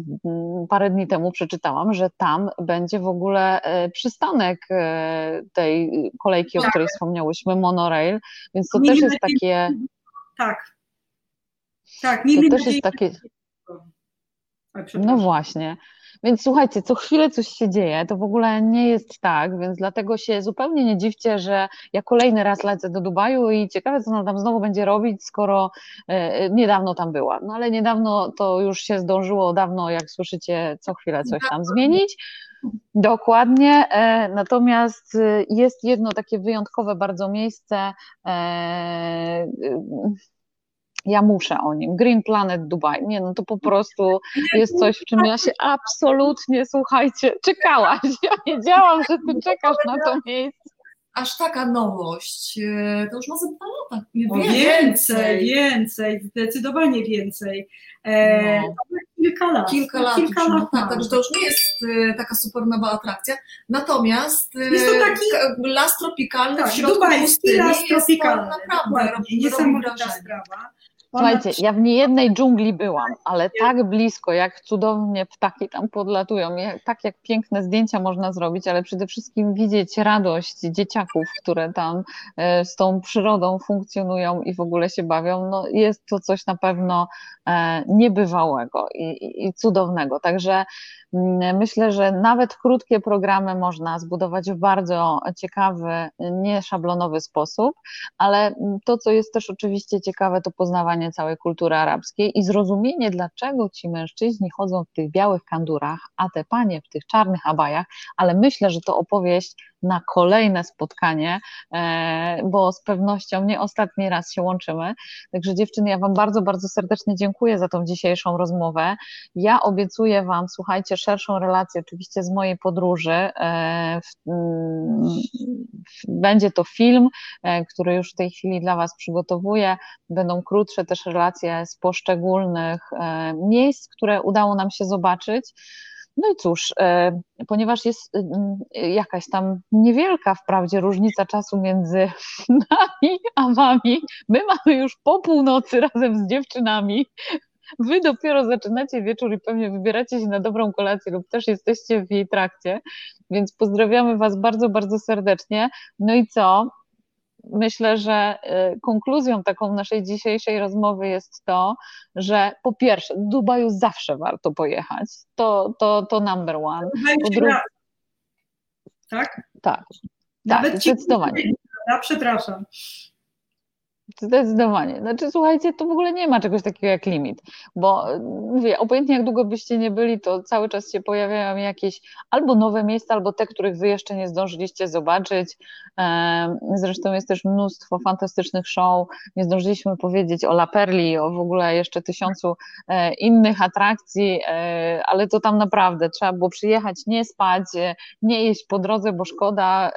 parę dni temu przeczytałam, że tam będzie w ogóle przystanek tej kolejki, o której wspomniałyśmy, monorail, więc to też jest takie... Tak, tak, to też jest takie. No właśnie. Więc słuchajcie, co chwilę coś się dzieje, to w ogóle nie jest tak, więc dlatego się zupełnie nie dziwcie, że ja kolejny raz lecę do Dubaju i ciekawe, co ona tam znowu będzie robić, skoro e, niedawno tam była. No ale niedawno to już się zdążyło dawno, jak słyszycie, co chwilę coś tam zmienić. Dokładnie. E, natomiast e, jest jedno takie wyjątkowe bardzo miejsce ja muszę o nim. Green Planet Dubai. Nie, no to po prostu jest coś, w czym ja się absolutnie, słuchajcie, czekałaś. Ja wiedziałam, że ty czekasz na to miejsce. Aż taka nowość, e, to już ma ze dwa lata. Więcej, więcej, więcej, zdecydowanie więcej. E, no. Kilka lat. Kilka lat, kilka lat tak, także to już nie jest e, taka super nowa atrakcja. Natomiast jest to taki las tropikalny tak, w środku pustyni. Las tropikalny, jest to naprawdę niesamowita sprawa. Słuchajcie, ja w niejednej dżungli byłam, ale tak blisko, jak cudownie ptaki tam podlatują, tak jak piękne zdjęcia można zrobić, ale przede wszystkim widzieć radość dzieciaków, które tam e, z tą przyrodą funkcjonują i w ogóle się bawią, no jest to coś na pewno e, niebywałego i, i, cudownego. Także myślę, że nawet krótkie programy można zbudować w bardzo ciekawy, nieszablonowy sposób, ale to, co jest też oczywiście ciekawe, to poznawanie całej kultury arabskiej i zrozumienie, dlaczego ci mężczyźni chodzą w tych białych kandurach, a te panie w tych czarnych abajach, ale myślę, że to opowieść na kolejne spotkanie, e, bo z pewnością nie ostatni raz się łączymy. Także dziewczyny, ja Wam bardzo, bardzo serdecznie dziękuję za tą dzisiejszą rozmowę. Ja obiecuję Wam, słuchajcie, szerszą relację oczywiście z mojej podróży. E, mm, będzie to film, e, który już w tej chwili dla Was przygotowuję. Będą krótsze też relacje z poszczególnych miejsc, które udało nam się zobaczyć. No i cóż, e, ponieważ jest y, jakaś tam niewielka wprawdzie różnica czasu między <laughs> nami a wami, my mamy już po północy razem z dziewczynami, wy dopiero zaczynacie wieczór i pewnie wybieracie się na dobrą kolację lub też jesteście w jej trakcie, więc pozdrawiamy was bardzo, bardzo serdecznie. No i co? Myślę, że y, konkluzją taką naszej dzisiejszej rozmowy jest to, że po pierwsze, do Dubaju zawsze warto pojechać. To, to, to number one. Po drugie, tak? Tak. tak, zdecydowanie. Przepraszam. Zdecydowanie. Znaczy, słuchajcie, to w ogóle nie ma czegoś takiego jak limit, bo mówię, obojętnie jak długo byście nie byli, to cały czas się pojawiają jakieś albo nowe miejsca, albo te, których wy jeszcze nie zdążyliście zobaczyć. Zresztą jest też mnóstwo fantastycznych show. Nie zdążyliśmy powiedzieć o La Perli, o w ogóle jeszcze tysiącu e, innych atrakcji, e, ale to tam naprawdę trzeba było przyjechać, nie spać, e, nie jeść po drodze, bo szkoda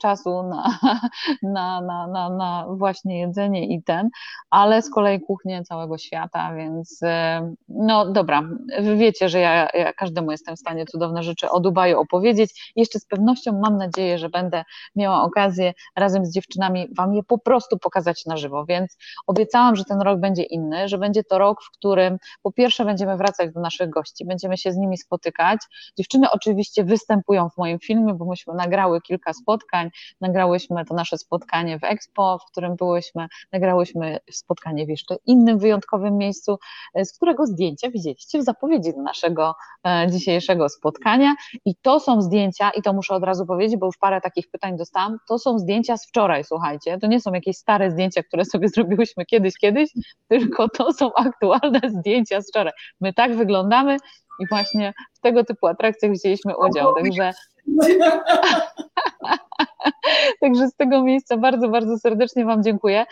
czasu na, <laughs> na, na, na, na właśnie jedzenie jedzenie i ten, ale z kolei kuchnię całego świata, więc e, no dobra, wy wiecie, że ja, ja każdemu jestem w stanie cudowne rzeczy o Dubaju opowiedzieć. Jeszcze z pewnością mam nadzieję, że będę miała okazję razem z dziewczynami wam je po prostu pokazać na żywo, więc obiecałam, że ten rok będzie inny, że będzie to rok, w którym po pierwsze będziemy wracać do naszych gości, będziemy się z nimi spotykać. Dziewczyny oczywiście występują w moim filmie, bo myśmy nagrały kilka spotkań, nagrałyśmy to nasze spotkanie w Expo, w którym byłyśmy, nagrałyśmy spotkanie w jeszcze innym wyjątkowym miejscu, e, z którego zdjęcia widzieliście w zapowiedzi naszego e, dzisiejszego spotkania. I to są zdjęcia, i to muszę od razu powiedzieć, bo już parę takich pytań dostałam, to są zdjęcia z wczoraj, słuchajcie. To nie są jakieś stare zdjęcia, które sobie <laughs> zrobiłyśmy kiedyś, kiedyś, tylko to są aktualne zdjęcia z wczoraj. My tak wyglądamy i właśnie w tego typu atrakcjach wzięliśmy udział. Także <laughs> Także z tego miejsca bardzo, bardzo serdecznie Wam dziękuję.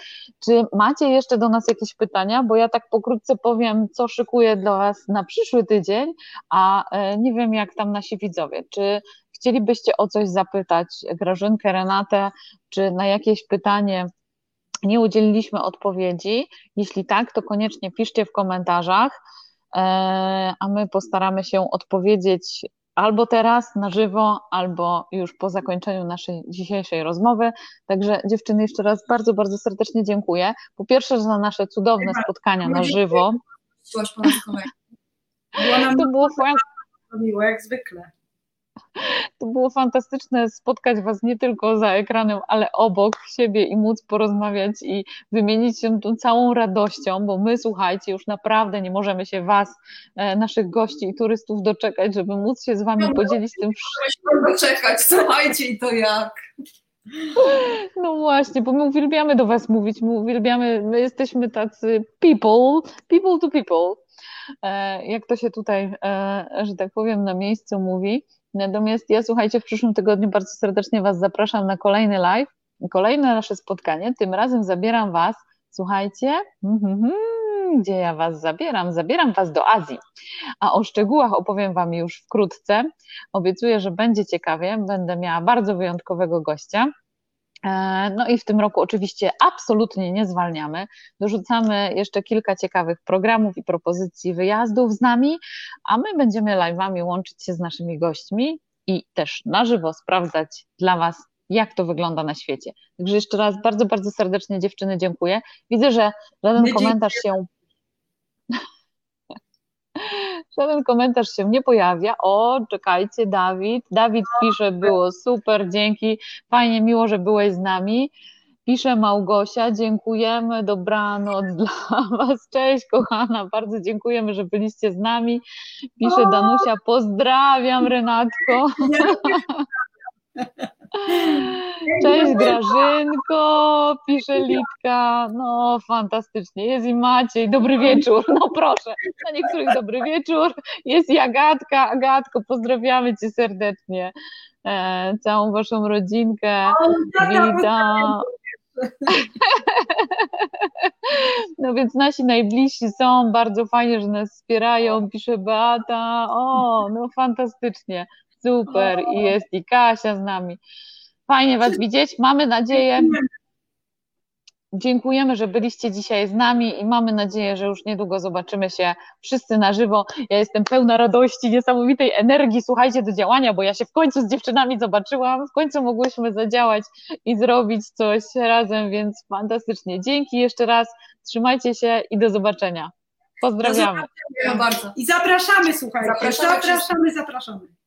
Czy macie jeszcze do nas jakieś pytania? Bo ja tak pokrótce powiem, co szykuję dla Was na przyszły tydzień, a e, nie wiem, jak tam nasi widzowie. Czy chcielibyście o coś zapytać Grażynkę, Renatę, czy na jakieś pytanie nie udzieliliśmy odpowiedzi. Jeśli tak, to koniecznie piszcie w komentarzach, e, a my postaramy się odpowiedzieć albo teraz na żywo, albo już po zakończeniu naszej dzisiejszej rozmowy. Także dziewczyny, jeszcze raz bardzo, bardzo serdecznie dziękuję. Po pierwsze za nasze cudowne spotkania na żywo. To było miło, jak zwykle. To było fantastyczne spotkać Was nie tylko za ekranem, ale obok siebie i móc porozmawiać i wymienić się tą całą radością, bo my, słuchajcie, już naprawdę nie możemy się Was, e, naszych gości i turystów doczekać, żeby móc się z Wami no, podzielić tym wszystkim. doczekać, słuchajcie i to jak. No właśnie, bo my uwielbiamy do Was mówić, my uwielbiamy, my jesteśmy tacy people, people to people, e, jak to się tutaj, e, że tak powiem, na miejscu mówi. Natomiast ja słuchajcie, w przyszłym tygodniu bardzo serdecznie Was zapraszam na kolejny live, kolejne nasze spotkanie. Tym razem zabieram Was, słuchajcie, mm-hmm, gdzie ja Was zabieram? Zabieram Was do Azji. A o szczegółach opowiem Wam już wkrótce. Obiecuję, że będzie ciekawie. Będę miała bardzo wyjątkowego gościa. E, no i w tym roku oczywiście absolutnie nie zwalniamy. Dorzucamy jeszcze kilka ciekawych programów i propozycji wyjazdów z nami, a my będziemy live'ami łączyć się z naszymi gośćmi i też na żywo sprawdzać dla Was, jak to wygląda na świecie. Także jeszcze raz bardzo, bardzo serdecznie dziewczyny dziękuję. Widzę, że żaden komentarz się Żaden komentarz się nie pojawia. O, czekajcie, Dawid. Dawid pisze, było super, dzięki. Fajnie, miło, że byłeś z nami. Pisze Małgosia, dziękujemy, dobranoc <laughs> dla Was. Cześć, kochana, bardzo dziękujemy, że byliście z nami. Pisze Danusia, pozdrawiam, Renatko. <laughs> Cześć Grażynko, pisze Litka. No fantastycznie. Jest i Maciej. Dobry wieczór. No proszę. Na niektórych dobry wieczór. Jest i Agatka. Agatko, pozdrawiamy Cię serdecznie. E, całą Waszą rodzinkę. Witam. No więc nasi najbliżsi są, bardzo fajnie, że nas wspierają, pisze Beata, o, no fantastycznie. Super, i jest i Kasia z nami. Fajnie Was widzieć. Mamy nadzieję. Dziękujemy, że byliście dzisiaj z nami i mamy nadzieję, że już niedługo zobaczymy się wszyscy na żywo. Ja jestem pełna radości, niesamowitej energii. Słuchajcie do działania, bo ja się w końcu z dziewczynami zobaczyłam, w końcu mogłyśmy zadziałać i zrobić coś razem, więc fantastycznie. Dzięki jeszcze raz, trzymajcie się i do zobaczenia. Pozdrawiamy. bardzo. I zapraszamy, słuchajcie. Zapraszamy, zapraszamy. zapraszamy.